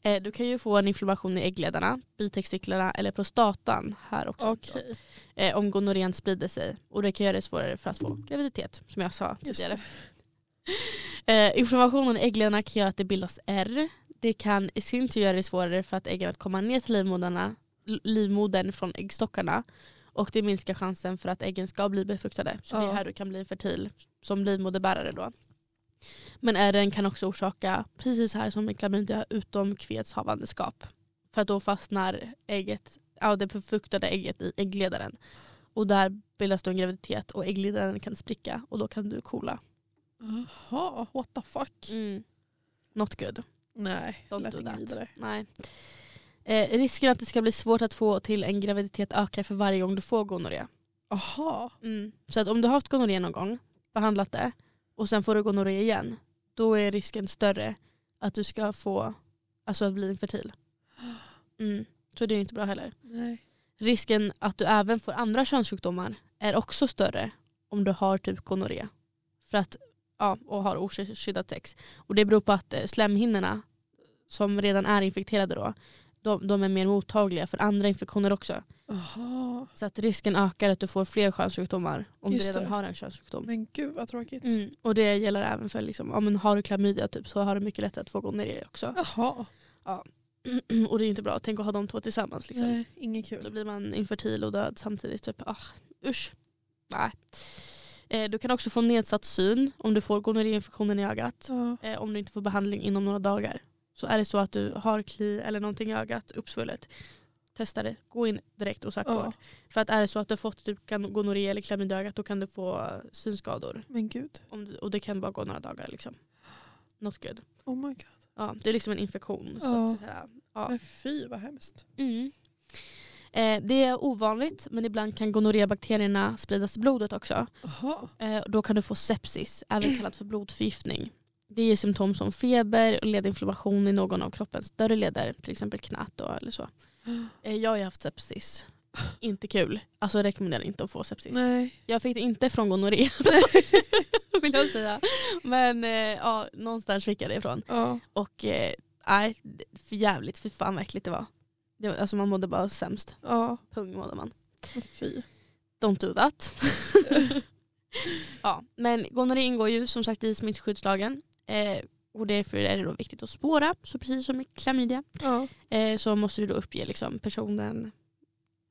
Eh, du kan ju få en inflammation i äggledarna, bitextiklarna eller prostatan här också. Okej. Eh, om gonorrén sprider sig. Och det kan göra det svårare för att få graviditet, som jag sa tidigare. Eh, inflammationen i äggledarna kan göra att det bildas ärr. Det kan i sin tur göra det svårare för att äggen att komma ner till livmodarna, livmodern från äggstockarna. Och det minskar chansen för att äggen ska bli befruktade. Så det Ja. är här du kan bli fertil som livmoderbärare då. Men ärren kan också orsaka, precis här som i klamydia, utomkvedshavandeskap. För att då fastnar ägget, ja, det befruktade ägget i äggledaren. Och där bildas då en graviditet och äggledaren kan spricka och då kan du kola. Jaha, what the fuck. Mm. Not good. Nej, Don't do that. vidare. Nej. Eh, risken att det ska bli svårt att få till en graviditet ökar för varje gång du får gonorré. Aha. Mm. Så att om du har haft gonorré någon gång, behandlat det och sen får du gonorré igen, då är risken större att du ska få, alltså att bli infertil. Mm. Så det är inte bra heller. Nej. Risken att du även får andra könssjukdomar är också större om du har typ gonorré. För att, ja, och har oskyddat sex. Och det beror på att eh, slemhinnorna som redan är infekterade då, de, de är mer mottagliga för andra infektioner också. Aha. Så att risken ökar att du får fler könssjukdomar om Just du redan det. har en könssjukdom. Men gud vad tråkigt. Mm. Och det gäller även för, liksom, om man har du klamydia typ, så har du mycket lättare att få gonorré också. Jaha. och det är inte bra, tänk att ha de två tillsammans. Liksom. Nej, inget Då kul. blir man infertil och död samtidigt. Typ. Ah, usch. Nej. Eh, du kan också få nedsatt syn om du får gonorréinfektionen i ögat. Ja. Eh, om du inte får behandling inom några dagar. Så är det så att du har kli eller någonting i ögat uppsvullet. Testa det. Gå in direkt och sök Ja. vård. För att är det så att du har fått typ kan- gonorré eller klamydia i ögat då kan du få eh, synskador. Men gud. Du, och det kan bara gå några dagar. Liksom. Not good. Oh my god. Ja, det är liksom en infektion. Så Ja. att, så här, ja. Men fy vad hemskt. Mm. Eh, det är ovanligt men ibland kan gonorrébakterierna spridas i blodet också. Eh, då kan du få sepsis, även kallat för blodförgiftning. Det är symptom som feber och ledinflammation i någon av kroppens större leder, till exempel knät då, eller så. Eh, jag har ju haft sepsis. Inte kul. Alltså rekommenderar inte att få sepsis. Nej. Jag fick det inte från gonorré. vill jag säga. Men eh, ja, någonstans fick jag det ifrån. Ja. Och eh, nej, för jävligt, för fan vad äckligt det var. det var. Alltså man mådde bara sämst. Ja. Pung mådde man. Fy. Don't do that. ja, men gonorré ingår ju som sagt i smittskyddslagen. Eh, och därför är det då viktigt att spåra. Så precis som med klamydia Ja. eh, så måste du då uppge liksom, personen,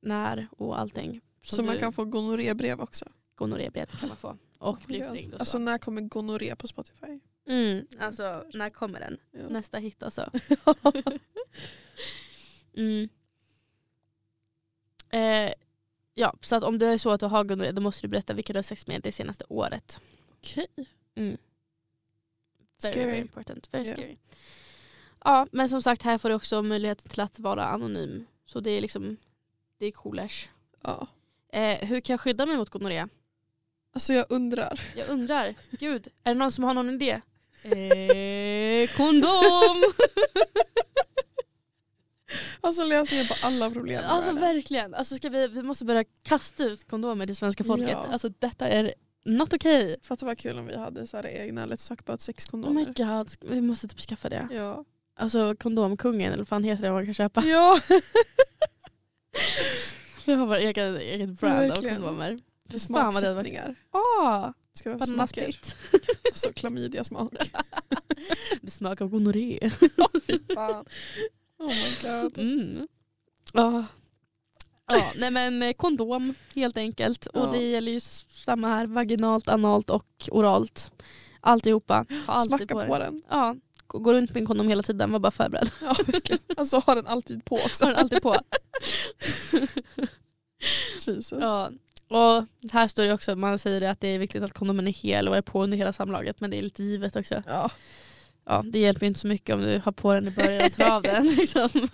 när och allting. Så man du- kan få gonorrébrev också. Gonorrébrev kan man få. Och bli uppringd och så. Alltså när kommer gonorré på Spotify? mm, alltså när kommer den? Ja. Nästa hit alltså. mm. eh, ja, så att om det är så att du har gonorré då måste du berätta vilka du har sex med det senaste året. Okej. Mm. Very, Scary. very important. Very Ja. scary. Ja, men som sagt här får du också möjlighet till att vara anonym. Så det är liksom, det är coolers. Ja. Eh, hur kan jag skydda mig mot gonorré? Alltså jag undrar. Jag undrar, gud, är det någon som har någon idé? Eh, kondom! Alltså lösningen på alla problem Alltså verkligen, alltså ska vi, vi måste börja kasta ut kondomer till svenska folket. Ja. Alltså detta är not okay. Fatta vad kul om vi hade så här egna Let's Talk About Oh my Sex-kondomer. god, vi måste typ skaffa det. ja. Alltså kondomkungen eller vad fan heter det man kan köpa. ja, Vi har vår egen, egen brand av kondomer. för smaksättningar. Ah, Ska vi ha smaker? Alltså klamydia-smak. Smakar av gonorré. Fy fan. Oh my god. Mm. Ja. Ja, nej men eh, kondom helt enkelt. Och det gäller ju samma här, vaginalt, analt och oralt. Alltihopa. Ha alltid Smacka på, på, den. Ja, gå runt med en kondom hela tiden, var bara förberedd. Ja, verkligen. Alltså ha den alltid på också. Ha den alltid på. Jesus. ja. Och här står det också, man säger det att det är viktigt att kondomen är hel och är på under hela samlaget men det är lite givet också. Ja. Ja, det hjälper ju inte så mycket om du har på den i början och tar av den. Liksom.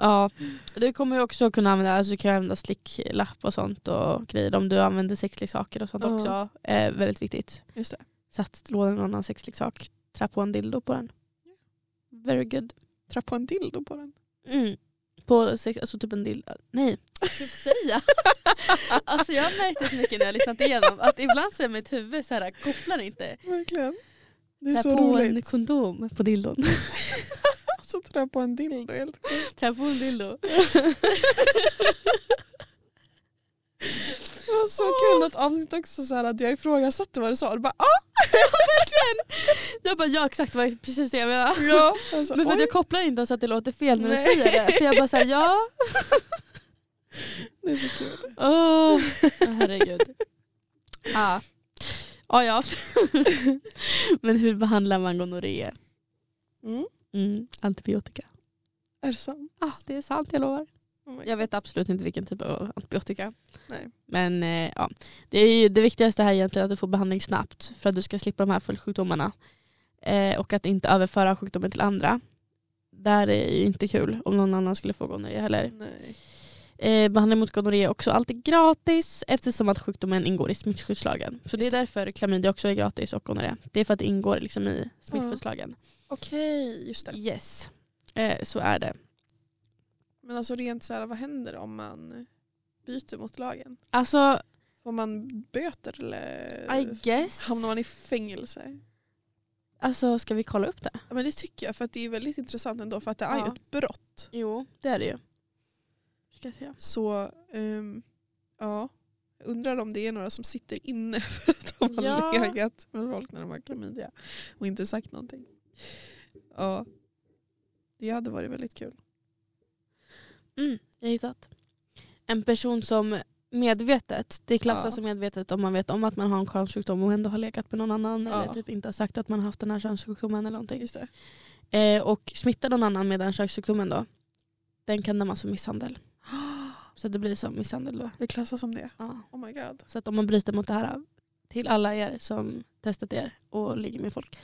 Ja, du kommer ju också kunna använda, alltså du kan använda slicklapp och sånt och grejer om du använder sexleksaker och sånt Ja. också. är väldigt viktigt. Just det. Så att låna någon annan sexleksak, trä på en dildo på den. Very good. Trä på en dildo på den. Mm. På sex, alltså typ en dildo, nej, vad ska jag säga? alltså jag har märkt det så mycket när jag har lyssnat igenom att ibland så är mitt huvud så här, kopplar inte. Verkligen. Det är Trä så på en kondom på dildon. Alltså trä på en dildo. Helt. Trä på en dildo. Det var så kul något avsnitt också så här, att jag ifrågasatte vad du sa du bara ah! Jag bara ja exakt jag, precis det jag menar. Ja. Alltså, Men för att jag kopplar inte så att det låter fel när du Nej. säger det. För jag bara säger ja. det är så kul. Åh herregud. Ja. Ja, ja. Men hur behandlar man gonorré? Mm. Mm, antibiotika. Är det sant? Ah, det är sant, jag lovar. Oh Jag vet absolut inte vilken typ av antibiotika. Nej. Men eh, ja, det, är det viktigaste här är egentligen att du får behandling snabbt för att du ska slippa de här följdsjukdomarna. Eh, och att inte överföra sjukdomen till andra. Där är ju inte kul om någon annan skulle få gonorré heller. Nej. Eh, behandling mot gonorré är också alltid gratis eftersom att sjukdomen ingår i smittskyddslagen. Så det är därför klamydia också är gratis och gonorré. Det är för att det ingår liksom i smittskyddslagen. Okej, just det. Yes, eh, så är det. Men alltså rent så här, vad händer om man byter mot lagen? Alltså, Får man böter eller I guess. hamnar man i fängelse? Alltså, ska vi kolla upp det? Ja, men det tycker jag för att det är väldigt intressant ändå för att det är ju Ja. ett brott. Jo, det är det ju. Ska se. Så ehm, ja, jag undrar om det är några som sitter inne för att de har Ja. legat med folk när de har klamydia och inte sagt någonting. Ja, det hade varit väldigt kul. Mm, jag har hittat. En person som medvetet, det klassas Ja. som medvetet om man vet om att man har en könssjukdom och ändå har legat med någon annan Ja. eller typ inte har sagt att man har haft den här könssjukdomen eller någonting. Eh, och smittar någon annan med den könssjukdomen då, den kan dömas för misshandel. Så det blir som misshandel då. Det klassas som det. Ja. Oh my god. Så att om man bryter mot det här, till alla er som testat er och ligger med folk.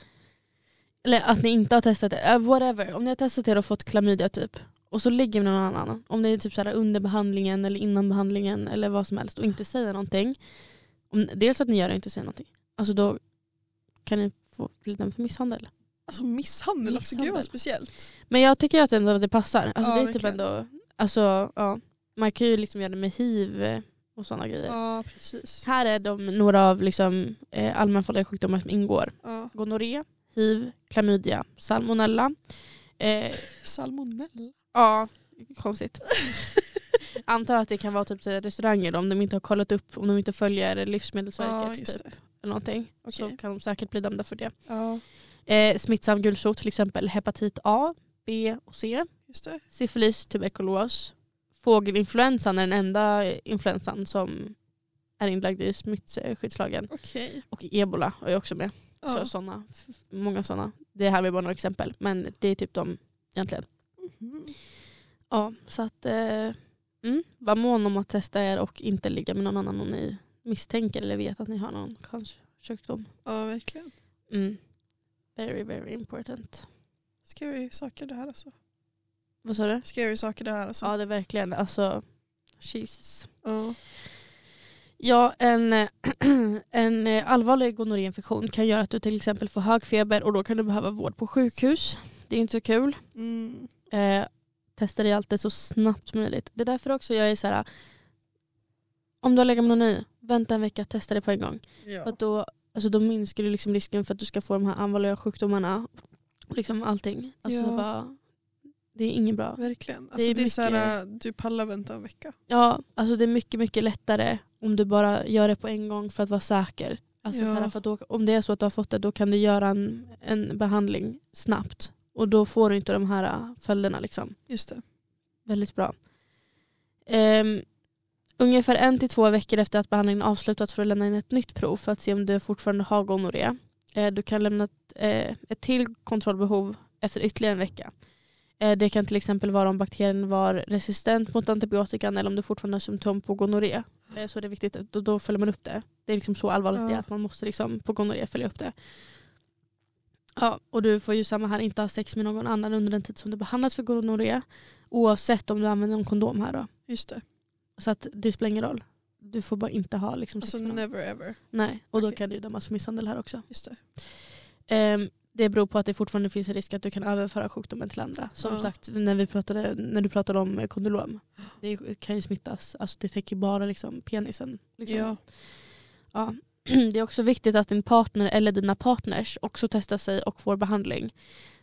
Eller att ni inte har testat det, eh, whatever. Om ni har testat er och fått klamydia typ och så ligger med någon annan. Om det är typ så här under behandlingen eller innan behandlingen eller vad som helst och inte säger någonting. Om, dels att ni gör det och inte säger någonting. Alltså då kan ni få bli dömd för misshandel. Alltså misshandel, alltså gud vad Misshandel. speciellt. Men jag tycker att ändå det passar. Alltså Ja, det är typ ändå, alltså, ja, man kan ju liksom göra det med hiv eh, och sådana grejer. Ja precis. Här är de några av liksom, eh, allmänfarliga sjukdomar som ingår. Ja. Gonorré, hiv, klamydia, salmonella. Eh, Salmonella. ja, konstigt. Antar att det kan vara typ restauranger om de inte har kollat upp, om de inte följer Ja, Livsmedelsverket just typ, eller någonting. Okej. Så kan de säkert bli dömda för det. Ja, Eh, smittsam gulsot till exempel hepatit A, B och C. Syfilis, tuberkulos. Fågelinfluensan är den enda influensan som är inlagd i smittskyddslagen. Okej. Och ebola är också med. Ja. Så såna, många sådana. Det här är bara några exempel. Men det är typ de egentligen. Mhm. Ja, så att eh, mm, var mån om att testa er och inte ligga med någon annan om ni misstänker eller vet att ni har någon könssjukdom. Ja verkligen. Mm. Very, very important. Scary saker det här alltså. Vad sa du? Scary saker det här alltså. Ja, det är verkligen. Alltså, Jesus. Ja. Ja, en, en allvarlig gonorréinfektion kan göra att du till exempel får hög feber och då kan du behöva vård på sjukhus. Det är inte så kul. Mm. Eh, testa dig alltid så snabbt som möjligt. Det är därför också jag är så här. Om du har legat med någon ny, vänta en vecka, testa det på en gång. För Ja. att då, alltså då minskar du liksom risken för att du ska få de här allvarliga sjukdomarna. Liksom allting. Alltså Ja. bara, det är inget bra. Verkligen. Det Alltså, är det är så här, mycket- du pallar vänta en vecka. Ja, alltså det är mycket, mycket lättare om du bara gör det på en gång för att vara säker. Alltså Ja. så här, för att då, om det är så att du har fått det, då kan du göra en, en behandling snabbt. Och då får du inte de här äh, följderna. Liksom. Just det. Väldigt bra. Ehm, ungefär en till två veckor efter att behandlingen avslutats får du lämna in ett nytt prov för att se om du fortfarande har gonorré. Eh, du kan lämna ett, eh, ett till kontrollbehov efter ytterligare en vecka. Eh, det kan till exempel vara om bakterien var resistent mot antibiotikan eller om du fortfarande har symptom på gonorré. Eh, så det är viktigt, att- då, då följer man upp det. Det är liksom så allvarligt det är Ja. att man måste liksom på gonorré följa upp det. Ja, och du får ju samma här inte ha sex med någon annan under den tid som du behandlas för gonorré. Oavsett om du använder en kondom här då. Just det. Så att det spelar ingen roll. Du får bara inte ha liksom sex Alltså med någon. never ever. Nej, och då Okej. kan du dömas för misshandel här också. Just det. Ehm, det beror på att det fortfarande finns en risk att du kan överföra sjukdomen till andra. Som Ja. sagt, när, vi pratade, när du pratade om eh, kondylom. Det kan ju smittas. Alltså det täcker bara liksom penisen. Liksom. Ja. Ja. Det är också viktigt att din partner eller dina partners också testar sig och får behandling.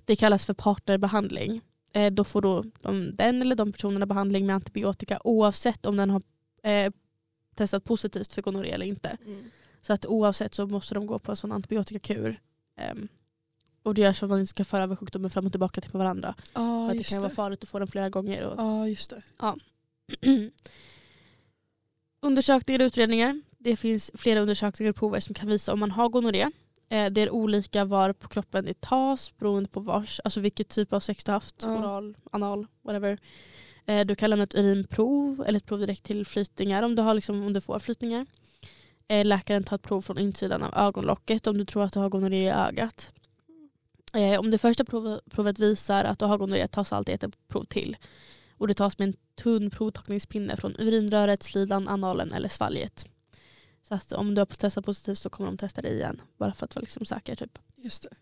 Det kallas för partnerbehandling. Eh, då får då de, den eller de personerna behandling med antibiotika oavsett om den har eh, testat positivt för gonorré eller inte. Mm. Så att oavsett så måste de gå på en sån antibiotikakur. Ehm, och det gör så att man inte ska föra över sjukdomen fram och tillbaka till varandra. Ja, för att det kan det. vara farligt att få den flera gånger. Och Ja, just det. Undersökningar och utredningar. Det finns flera undersökningar och prover som kan visa om man har gonorré. Eh, Det är olika var på kroppen det tas beroende på vars, alltså vilket typ av sex du haft. Ja. Oral, anal, whatever. Eh, Du kan lämna ett urinprov eller ett prov direkt till flytningar om du, har liksom, om du får flytningar. Eh, Läkaren tar ett prov från insidan av ögonlocket om du tror att du har gonorré i ögat. Eh, Om det första prov- provet visar att du har gonorré tas alltid ett prov till. Och det tas med en tunn provtagningspinne från urinröret, slidan, analen eller svalget. Så att om du har testat positivt så kommer de testa dig igen. Bara för att vara liksom säker. Typ. Just det.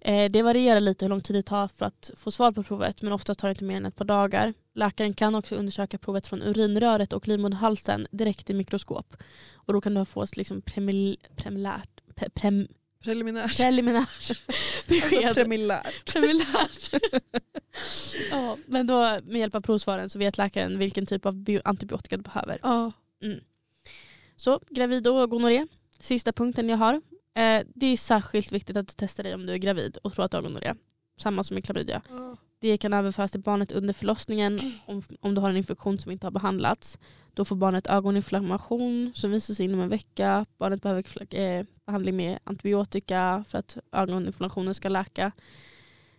Eh, det varierar lite hur lång tid det tar för att få svar på provet men ofta tar det inte mer än ett par dagar. Läkaren kan också undersöka provet från urinröret och livmoderhalsen direkt i mikroskop. Och då kan du få ett liksom premil, premilärt, pre, prem, Preliminärt. preliminärt besked. Alltså premilärt. Premilärt. ja, men då med hjälp av provsvaren så vet läkaren vilken typ av bio- antibiotika du behöver. Ja. Så gravid och gonorré. Sista punkten jag har. Eh, det är särskilt viktigt att du testar dig om du är gravid och tror att du har gonorré. Samma som med klamydia. Ja. Det kan överföras till barnet under förlossningen om, om du har en infektion som inte har behandlats. Då får barnet ögoninflammation som visar sig inom en vecka. Barnet behöver eh, behandling med antibiotika för att ögoninflammationen ska läka.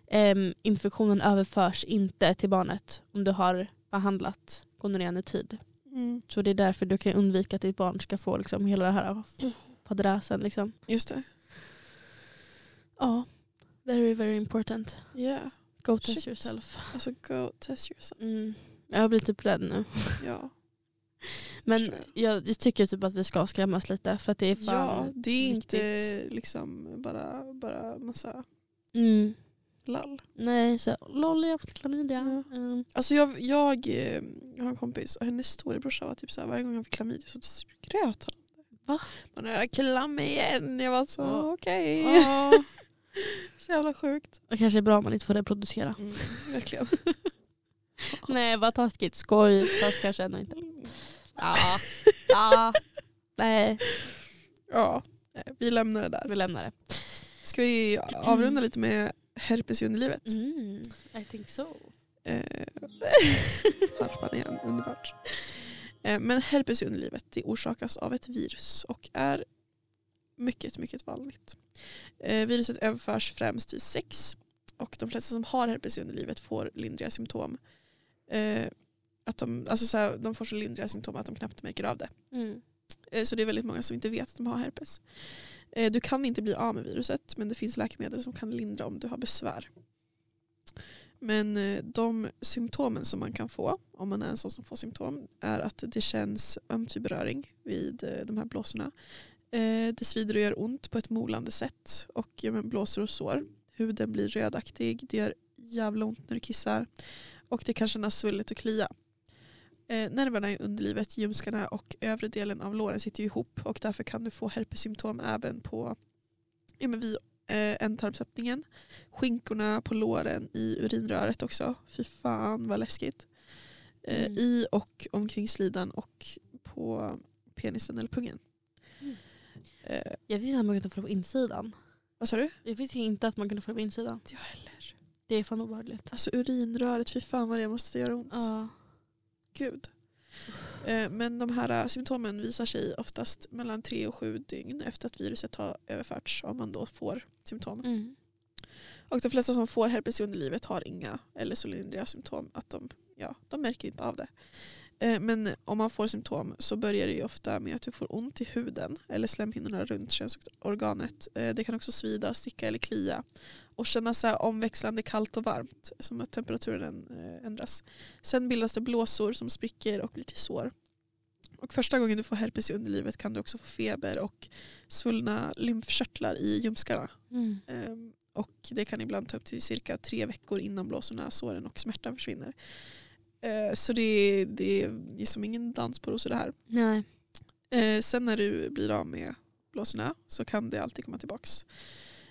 Em, infektionen överförs inte till barnet om du har behandlat gonorrén i tid. Mm. Så det är därför du kan undvika att ditt barn ska få liksom hela det här fadräsen. Liksom. Just det. Ja, very very important. Yeah. Go test Shit. yourself. Alltså go test yourself. Mm. Jag blir typ rädd nu. Ja. Men jag, jag tycker typ att vi ska skrämmas lite för att det är fan ja, det är viktigt. inte liksom bara, bara massa Mm. lall. Nej, så LOL jag har fått klamydia. Ja. Mm. Alltså jag, jag, eh, jag har en kompis och hennes storebrorsa var typ så här, varje gång han fick klamydia så skröt han. Va? Man är klam igen. Jag var så Ja. okej. Ja. Så jävla sjukt. Det kanske är bra om man inte får reproducera. Mm, verkligen. Nej vad taskigt. Skoj. Fast kanske ändå inte. Ja. ja. Nej, Ja, nej, vi lämnar det där. vi lämnar det. Ska vi avrunda lite med herpes i underlivet? Mm. I think so. Eh, harpan igen, underbart. Eh, men herpes i underlivet det orsakas av ett virus och är mycket, mycket vanligt. Eh, viruset överförs främst vid sex och de flesta som har herpes i underlivet får lindriga symptom. Eh, att de, alltså så här, de får så lindriga symptom att de knappt märker av det. Mm. Eh, Så det är väldigt många som inte vet att de har herpes. Eh, Du kan inte bli av med viruset men det finns läkemedel som kan lindra om du har besvär. Men eh, de symptomen som man kan få om man är en sån som får symptom är att det känns ömt vid beröring vid eh, de här blåsorna. Eh, Det svider och gör ont på ett molande sätt och ja, men blåsor och sår. Huden blir rödaktig, det gör jävla ont när du kissar och det kan kännas svullet och klia. Eh, nerverna i underlivet, ljumskarna och övre delen av låren sitter ihop och därför kan du få herpessymptom även på ja, men vid eh, ändtarmsöppningen. Skinkorna på låren i urinröret också. Fy fan vad läskigt. Eh, Mm. I och omkring slidan och på penisen eller pungen. Eh, Jag visste att man kunde få det på insidan. vad sa du? Jag visste inte att man kunde få det på insidan. Inte jag heller. Det är fan obehagligt. Alltså urinröret, fy fan vad det måste göra ont. Ja. Gud. Eh, Men de här eh, symptomen visar sig oftast mellan tre och sju dygn efter att viruset har överförts om man då får symptom. Mm. Och de flesta som får herpes i underlivet har inga eller så lindriga symptom. Att de, ja, de märker inte av det. Eh, Men om man får symptom så börjar det ofta med att du får ont i huden eller slemhinnorna runt könsorganet. Eh, Det kan också svida, sticka eller klia. Och kännas omväxlande kallt och varmt som att temperaturen eh, ändras. Sen bildas det blåsor som spricker och blir till sår. Och första gången du får herpes i underlivet kan du också få feber och svullna lymfkörtlar i ljumskarna. Mm. Ehm, Och det kan ibland ta upp till cirka tre veckor innan blåsorna, såren och smärtan försvinner. Eh, Så det, det är som ingen dans på rosor det här. Nej. Eh, Sen när du blir av med blåsorna så kan det alltid komma tillbaks.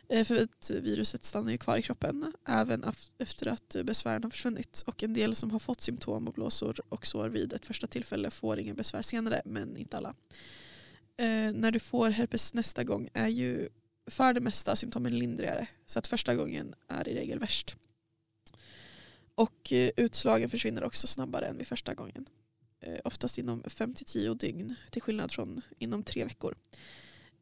Eh, För att viruset stannar ju kvar i kroppen även efter att besvären har försvunnit. Och en del som har fått symptom och blåsor och sår vid ett första tillfälle får ingen besvär senare, men inte alla. Eh, när du får herpes nästa gång är ju för det mesta symptomen lindrigare. Så att första gången är i regel värst. Och eh, utslagen försvinner också snabbare än vid första gången. Eh, oftast inom 5-10 dygn till skillnad från inom tre veckor.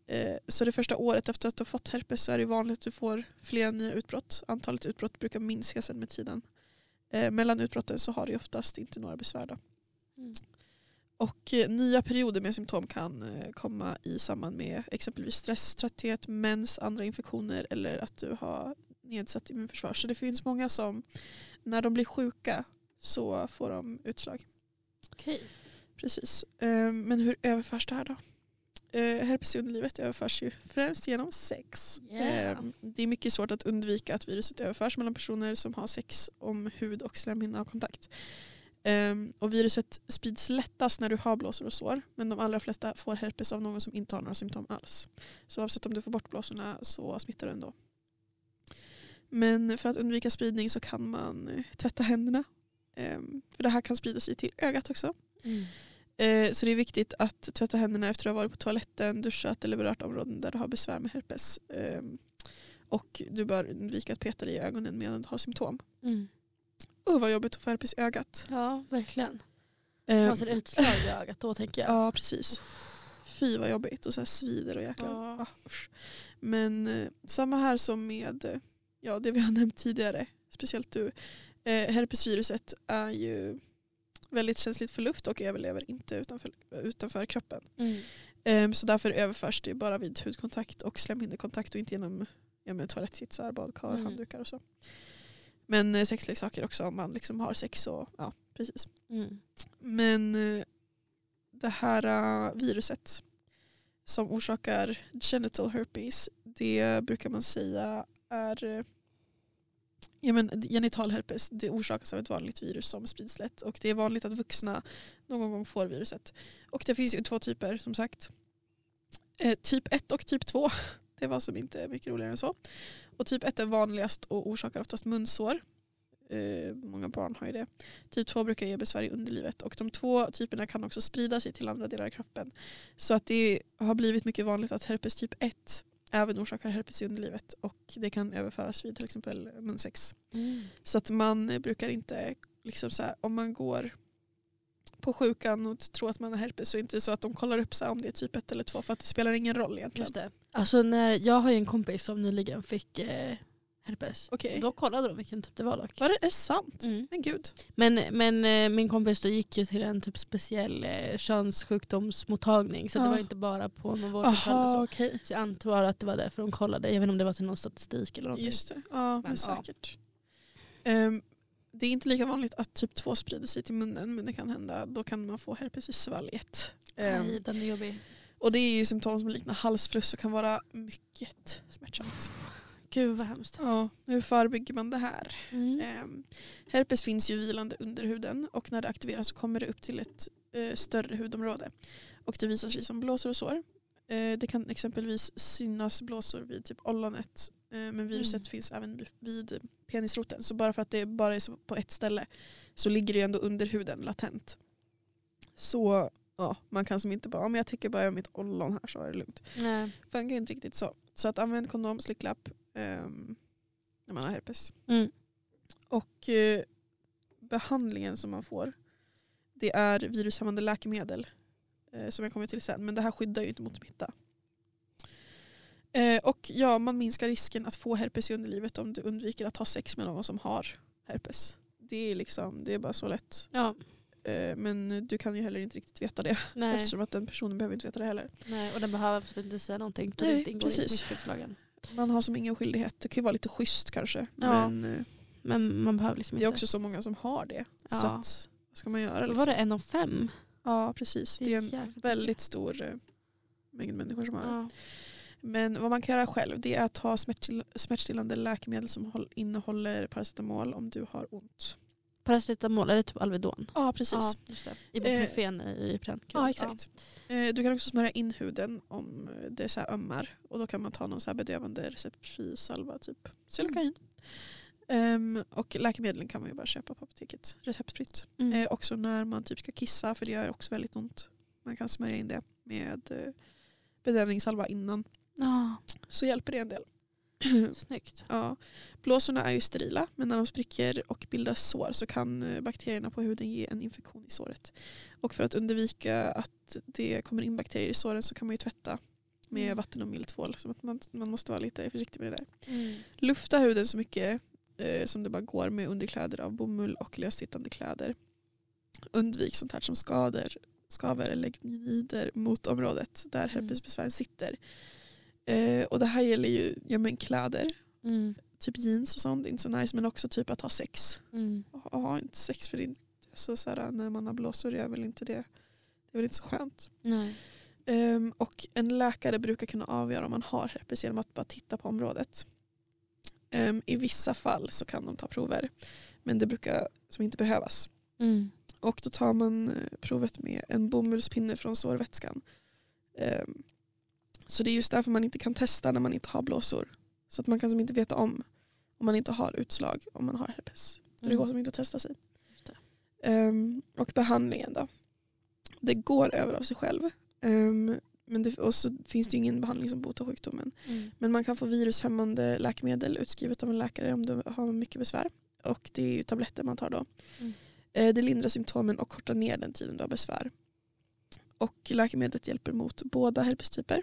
Eh, Så det första året efter att du har fått herpes så är det vanligt att du får flera nya utbrott. Antalet utbrott brukar minska sen med tiden. Mellan utbrotten så har du oftast inte några besvär. Då. Mm. Och nya perioder med symptom kan komma i samband med exempelvis stress, trötthet, mens, andra infektioner eller att du har nedsatt immunförsvar. Så det finns många som när de blir sjuka så får de utslag. Okej. Precis. Eh, Men hur överförs det här då? Eh, Herpes i underlivet överförs ju främst genom sex. Yeah. Eh, Det är mycket svårt att undvika att viruset överförs mellan personer som har sex om hud och slemhinna har kontakt. Ehm, Och viruset sprids lättast när du har blåsor och sår men de allra flesta får herpes av någon som inte har några symptom alls. Så oavsett om du får bort blåsorna så smittar du ändå. Men för att undvika spridning så kan man eh, tvätta händerna. Ehm, För det här kan sprida sig till ögat också. Mm. Eh, Så det är viktigt att tvätta händerna efter att ha varit på toaletten, duschat eller berört områden där du har besvär med herpes. Ehm, Och du bör undvika att peta dig i ögonen medan du har symptom. Mm. Oh, vad jobbigt att få herpes i ögat. Ja, verkligen. Ehm, Man ser utslag i ögat då tänker jag. Ja, precis. Fy vad jobbigt och så här svider och jäklar. Ja. Ah. Men eh, samma här som med ja, det vi har nämnt tidigare. Speciellt du. Eh, herpesviruset är ju väldigt känsligt för luft och överlever inte utanför, utanför kroppen. Mm. Ehm, så därför överförs det bara vid hudkontakt och slemhinnekontakt och inte genom ja, toalettsitsar, badkar, Mm. handdukar och så. Men eh, sexleksaker också om man liksom har sex och ja, precis. Mm. Men eh, det här eh, viruset som orsakar genital herpes, det brukar man säga är eh, ja, men genital herpes. Det orsakas av ett vanligt virus som sprids lätt och det är vanligt att vuxna någon gång får viruset. Och det finns ju två typer som sagt. Eh, typ 1 och typ 2. Det var som inte mycket roligare än så. Och typ 1 är vanligast och orsakar oftast munsår. Eh, många barn har ju det. Typ 2 brukar ge besvär i underlivet och de två typerna kan också sprida sig till andra delar av kroppen. Så att det har blivit mycket vanligt att herpes typ 1 även orsakar herpes i underlivet och det kan överföras vid till exempel munsex. Mm. Så att man brukar inte, liksom så här, om man går på sjukan och tror att man har herpes så är det inte så att de kollar upp så här, om det är typ 1 eller 2 för att det spelar ingen roll egentligen. Just det. Alltså när jag har ju en kompis som nyligen fick eh, herpes. Okej. Då kollade de vilken typ det var dock. Var det är sant? Mm. Men gud. Men, men eh, min kompis då gick ju till en typ speciell eh, könssjukdomsmottagning så det Ja. var inte bara på någon vårdcentral. Jaha Så. jag antar att det var därför de kollade. Jag vet inte om det var till någon statistik eller någonting. Just det. Ja men, Men, ja. säkert. Ehm, det är inte lika vanligt att typ 2 sprider sig till munnen men det kan hända. Då kan man få herpes i svalget. Ehm, Nej, den är jobbig. och det är ju symptom som liknar halsfluss och kan vara mycket smärtsamt. Gud vad hemskt. Ja, hur förebygger man det här? Mm. Ehm, herpes finns ju vilande under huden och när det aktiveras så kommer det upp till ett eh, större hudområde. Och det visar sig som blåsor och sår. Eh, det kan exempelvis synas blåsor vid typ ollonet eh, men viruset Mm. finns även vid- penisroten. Så bara för att det bara är på ett ställe så ligger det ju ändå under huden latent. Så ja, man kan som inte bara, om jag täcker bara mitt ollon här så är det lugnt. Nej. Funkar inte riktigt så. Så att använd kondom, slicklapp när man har herpes. Mm. Och eh, behandlingen som man får det är virushämmande läkemedel eh, som jag kommer till sen. Men det här skyddar ju inte mot smitta. Eh, och ja, man minskar risken att få herpes i underlivet om du undviker att ha sex med någon som har herpes. Det är, liksom, det är bara så lätt. Ja, Eh, men du kan ju heller inte riktigt veta det nej. eftersom att den personen behöver inte veta det heller. nej. Och den behöver absolut inte säga någonting. Nej, precis. Man har som ingen skyldighet. Det kan ju vara lite schysst kanske. Ja. Men eh, Men man behöver liksom det är inte. också så många som har det. Ja. Så att, vad ska man göra? Var Liksom? det en av fem? Ja precis. Det är en jäkligt väldigt stor eh, mängd människor som har det. Ja. Men vad man kan göra själv det är att ta smärtstill- smärtstillande läkemedel som håll- innehåller paracetamol om du har ont. Paracetamol, är det typ Alvedon? Ja precis. Ja. Ibuprofen i Ipren. Ja exakt. Eh, Du kan också smörja in huden om det är så ömmar. Och då kan man ta någon så här bedövande receptfri salva, typ Xylocain. Ehm, och läkemedlen kan man ju bara köpa på apoteket receptfritt. Mm. Eh, också när man typ ska kissa för det gör också väldigt ont. Man kan smörja in det med eh, bedövningssalva innan. Ja, Så hjälper det en del. snyggt. Ja. Blåsorna är ju sterila men när de spricker och bildar sår så kan eh, bakterierna på huden ge en infektion i såret. Och för att undvika att det kommer in bakterier i såren så kan man ju tvätta med Mm. vatten och mild tvål. Så att man, man måste vara lite försiktig med det där. Mm. Lufta huden så mycket eh, som det bara går med underkläder av bomull och lössittande kläder. Undvik sånt här som skador, skaver eller gnider mot området där herpesbesvären sitter. Eh, och det här gäller ju ja, men kläder, Mm. typ jeans och sånt, inte så nice. Men också typ att ha sex. Mm. Och ha inte sex för det inte så, så här, när man har blåsor är väl inte det. Det är väl inte så skönt. Nej. Ehm, och en läkare brukar kunna avgöra om man har herpes genom att bara titta på området. Ehm, I vissa fall så kan de ta prover. Men det brukar som inte behövas. Mm. Och då tar man eh, provet med en bomullspinne från sårvätskan. Ehm, så det är just därför man inte kan testa när man inte har blåsor. Så att man kan som inte veta om om man inte har utslag om man har herpes. Så det går som inte att testa sig. Ehm, och behandlingen då. Det går över av sig själv. Ehm, men det, och så finns det ingen behandling som botar sjukdomen. Mm. Men man kan få virushämmande läkemedel utskrivet av en läkare om du har mycket besvär. Och det är ju tabletter man tar då. Mm. Eh, Det lindrar symptomen och kortar ner den tiden du har besvär. Och läkemedlet hjälper mot båda herpestyper.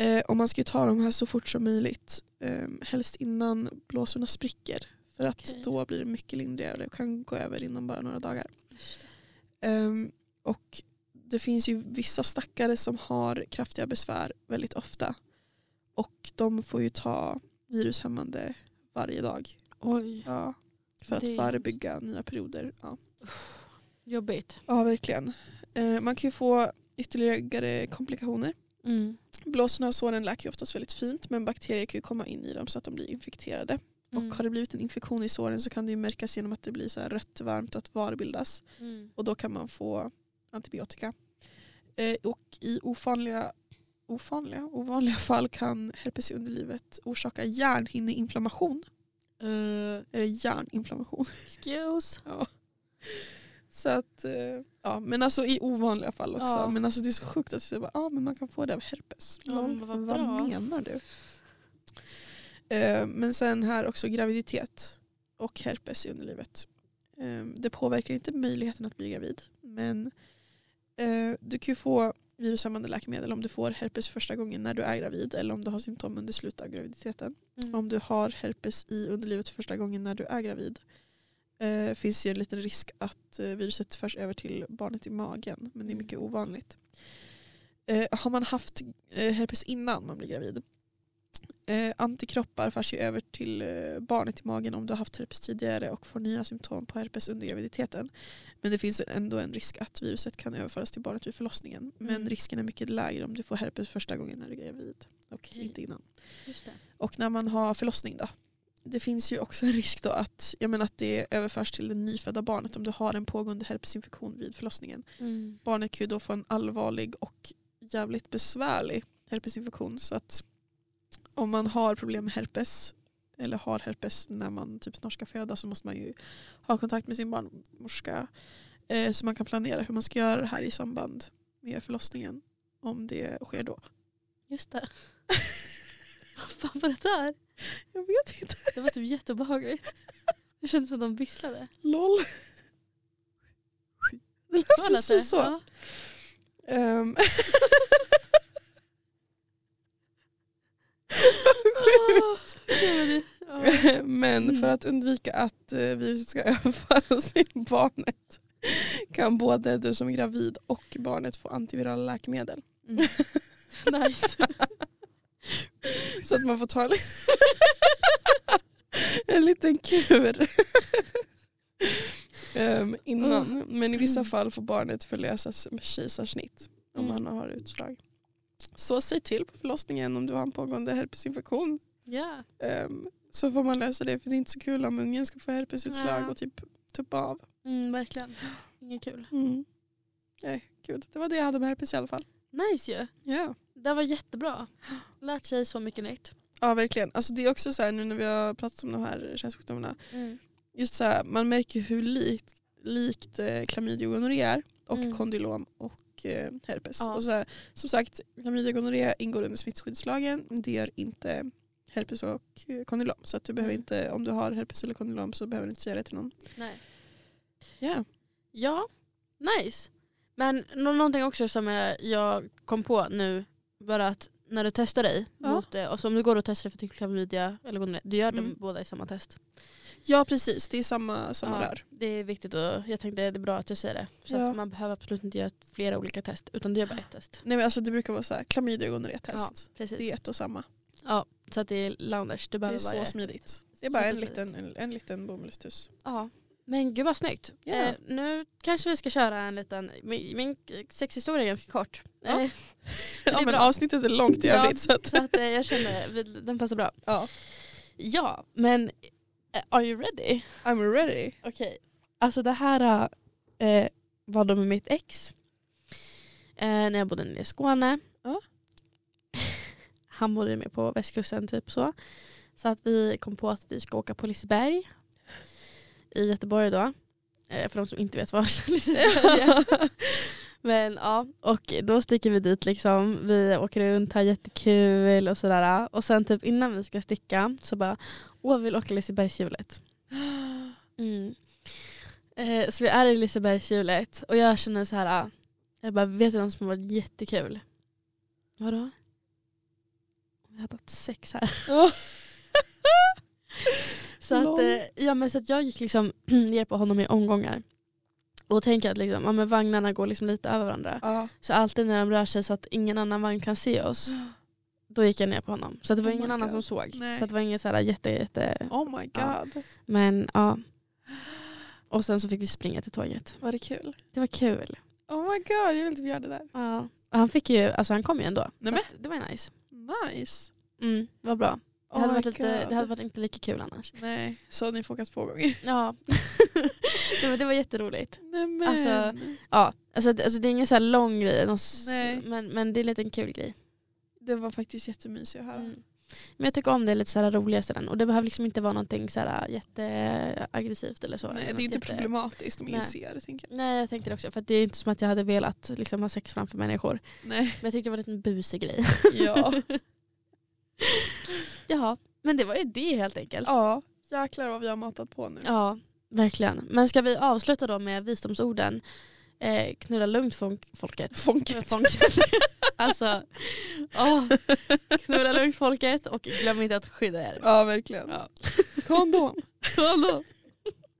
Eh, och man ska ju ta de här så fort som möjligt. Eh, helst innan blåsorna spricker. För att Okej. då blir det mycket lindrigare. Det kan gå över inom bara några dagar. Ehm, och det finns ju vissa stackare som har kraftiga besvär väldigt ofta. Och de får ju ta virushämmande varje dag. Oj, Ja, för att Det förebygga nya perioder. Ja, jobbigt. ja verkligen. Eh, man kan ju få ytterligare komplikationer. Mm. Blåsorna och såren läker oftast väldigt fint men bakterier kan ju komma in i dem så att de blir infekterade. Mm. Och har det blivit en infektion i såren så kan det ju märkas genom att det blir så här rött, varmt och att var bildas. Mm. och då kan man få antibiotika. Eh, och i ofanliga, ofanliga, ovanliga fall kan herpes i underlivet orsaka hjärnhinneinflammation. Uh, Eller hjärninflammation. excuse. Ja. Så att, eh, ja, men alltså i ovanliga fall också. Ja. Men alltså det är så sjukt att säga ah, men man kan få det av herpes. Ja, Lol, vad vad menar du? Eh, men sen här också graviditet och herpes i underlivet. Eh, det påverkar inte möjligheten att bli gravid. Men eh, du kan ju få virushämmande läkemedel om du får herpes första gången när du är gravid eller om du har symptom under slutet av graviditeten. Mm. Om du har herpes i underlivet första gången när du är gravid eh, finns ju en liten risk att eh, viruset förs över till barnet i magen. Men det är Mm. mycket ovanligt. Eh, har man haft eh, herpes innan man blir gravid eh, antikroppar förs ju över till eh, barnet i magen om du har haft herpes tidigare och får nya symptom på herpes under graviditeten. Men det finns ändå en risk att viruset kan överföras till barnet vid förlossningen. Men Mm. risken är mycket lägre om du får herpes första gången när du är gravid och Okej. inte innan. Och när man har förlossning då? Det finns ju också en risk då att, jag menar att det överförs till det nyfödda barnet om du har en pågående herpesinfektion vid förlossningen. Mm. Barnet kan ju då få en allvarlig och jävligt besvärlig herpesinfektion. Så att om man har problem med herpes eller har herpes när man typ snart ska föda så måste man ju ha kontakt med sin barnmorska eh, så man kan planera hur man ska göra det här i samband med förlossningen om det sker då. Just det. Vad fan var det där? Jag vet inte. Det var typ jätteobehagligt. Det kändes som att de visslade. LOL. Det lät Så lät det. precis så. Ja. Gud. Ja. Men för att undvika att eh, viruset ska överföras till barnet kan både du som är gravid och barnet få antivirala läkemedel. Mm. Nice. Så att man får ta en, en liten kur Ehm, innan. Men i vissa fall får barnet förlösas med kejsarsnitt om Mm. han har utslag. Så säg till på förlossningen om du har en pågående herpesinfektion. Ja. Ehm, så får man lösa det för det är inte så kul om ungen ska få herpesutslag och typ tuppa av. Mm, verkligen. Inget kul. Mm. Nej, gud. Det var det jag hade med herpes i alla fall. Nice ju. Ja. Det var jättebra. Lärt sig så mycket nytt. Ja verkligen. Alltså, det är också så här nu när vi har pratat om de här könssjukdomarna. Mm. Just så här, man märker hur likt, likt eh, klamydia och gonorré är. Och Mm. kondylom och eh, herpes. Ja. Och så här, som sagt, klamydia och gonorré ingår under smittskyddslagen. Det gör inte herpes och eh, kondylom. Så att du behöver Mm. inte, om du har herpes eller kondylom så behöver du inte säga det till någon. Nej. Ja. Ja, nice. Men nå- någonting också som jag kom på nu, bara att när du testar dig, Ja. mot, det, och så om du går och testar dig för klamydia eller gonorré, du gör Mm. dem båda i samma test. ja precis, det är samma, samma Ja, rör. Det är viktigt och jag tänkte det är bra att jag säger det. Så Ja. att man behöver absolut inte göra flera olika test, utan du gör bara ett test. Nej men alltså det brukar vara så här, klamydia och gonorré-test. Precis. det är ett och samma. Ja, så att det är loungers. Du Det är behöver bara göra så smidigt. test. Det är bara en liten, en, en liten bomullstuss. Ja. Men gud vad snyggt. Ja. Eh, nu kanske vi ska köra en liten, min, min sexhistoria är ganska kort. Ja. Eh, Ja, är men bra. avsnittet är långt i Ja. övrigt. Så att, Så att, eh, jag känner den passar bra. ja. Ja, men eh, are you ready? I'm ready. Okej. Alltså det här eh, var då med mitt ex. Eh, när jag bodde nere i Skåne. Ja. Han bodde med på västkusten typ så. Så att vi kom på att vi ska åka på Liseberg. I Göteborg då. Eh, för de som inte vet var. Men ja, och då sticker vi dit liksom. Vi åker runt, har jättekul och sådär. Och sen typ innan vi ska sticka så bara, åh vi vill åka Lisebergshjulet. Mm. Eh, så vi är i Lisebergshjulet och jag känner så här, jag bara, vet du något som har varit jättekul? Vadå? Vi hade haft sex här. så, att, eh, ja, men så att jag gick liksom ner på honom i omgångar. Och tänker att liksom, ja, men vagnarna går liksom lite över varandra. Ja. Så alltid när de rör sig så att ingen annan vagn kan se oss, då gick jag ner på honom. Så att det var Oh ingen annan God. som såg. Nej. Så att det var inget så här jätte, jätte... Oh my Ja. god. Men ja. Och sen så fick vi springa till tåget. Var det kul? Det var kul. Oh my god, jag vill typ göra det där. Ja. Och han fick ju, alltså han kom ju ändå. Nej, Så men. att det var nice. Nice. Mm, det var bra. Det Oh hade, my varit lite, det hade varit inte lika kul annars. Nej, så ni får åka två gånger. Ja. det, var, det var jätteroligt. Nej men. Alltså, Ja, alltså, det- alltså det är ingen så här lång grej, men, men det är lite en kul grej. det var faktiskt jättemysigt att höra. Mm. Men jag tycker om det lite så här roliga ställen och det behöver liksom inte vara någonting så här jätteaggressivt eller så. Nej, Eller det är inte jätte- problematiskt om ingen Nej. ser det. Tänker jag. Nej jag tänkte det också för det är inte som att jag hade velat liksom, ha sex framför människor. Nej. Men jag tyckte det var en liten busig grej. Ja. Jaha, men det var ju det helt enkelt. ja, jäklar vad vi har matat på nu. Ja, verkligen. Men ska vi avsluta då med visdomsorden? Eh, knulla lugnt folk, folket. Fonket. folket. alltså, åh, knulla lugnt folket och glöm inte att skydda er. Ja, verkligen. Ja. Kondom. Hallå.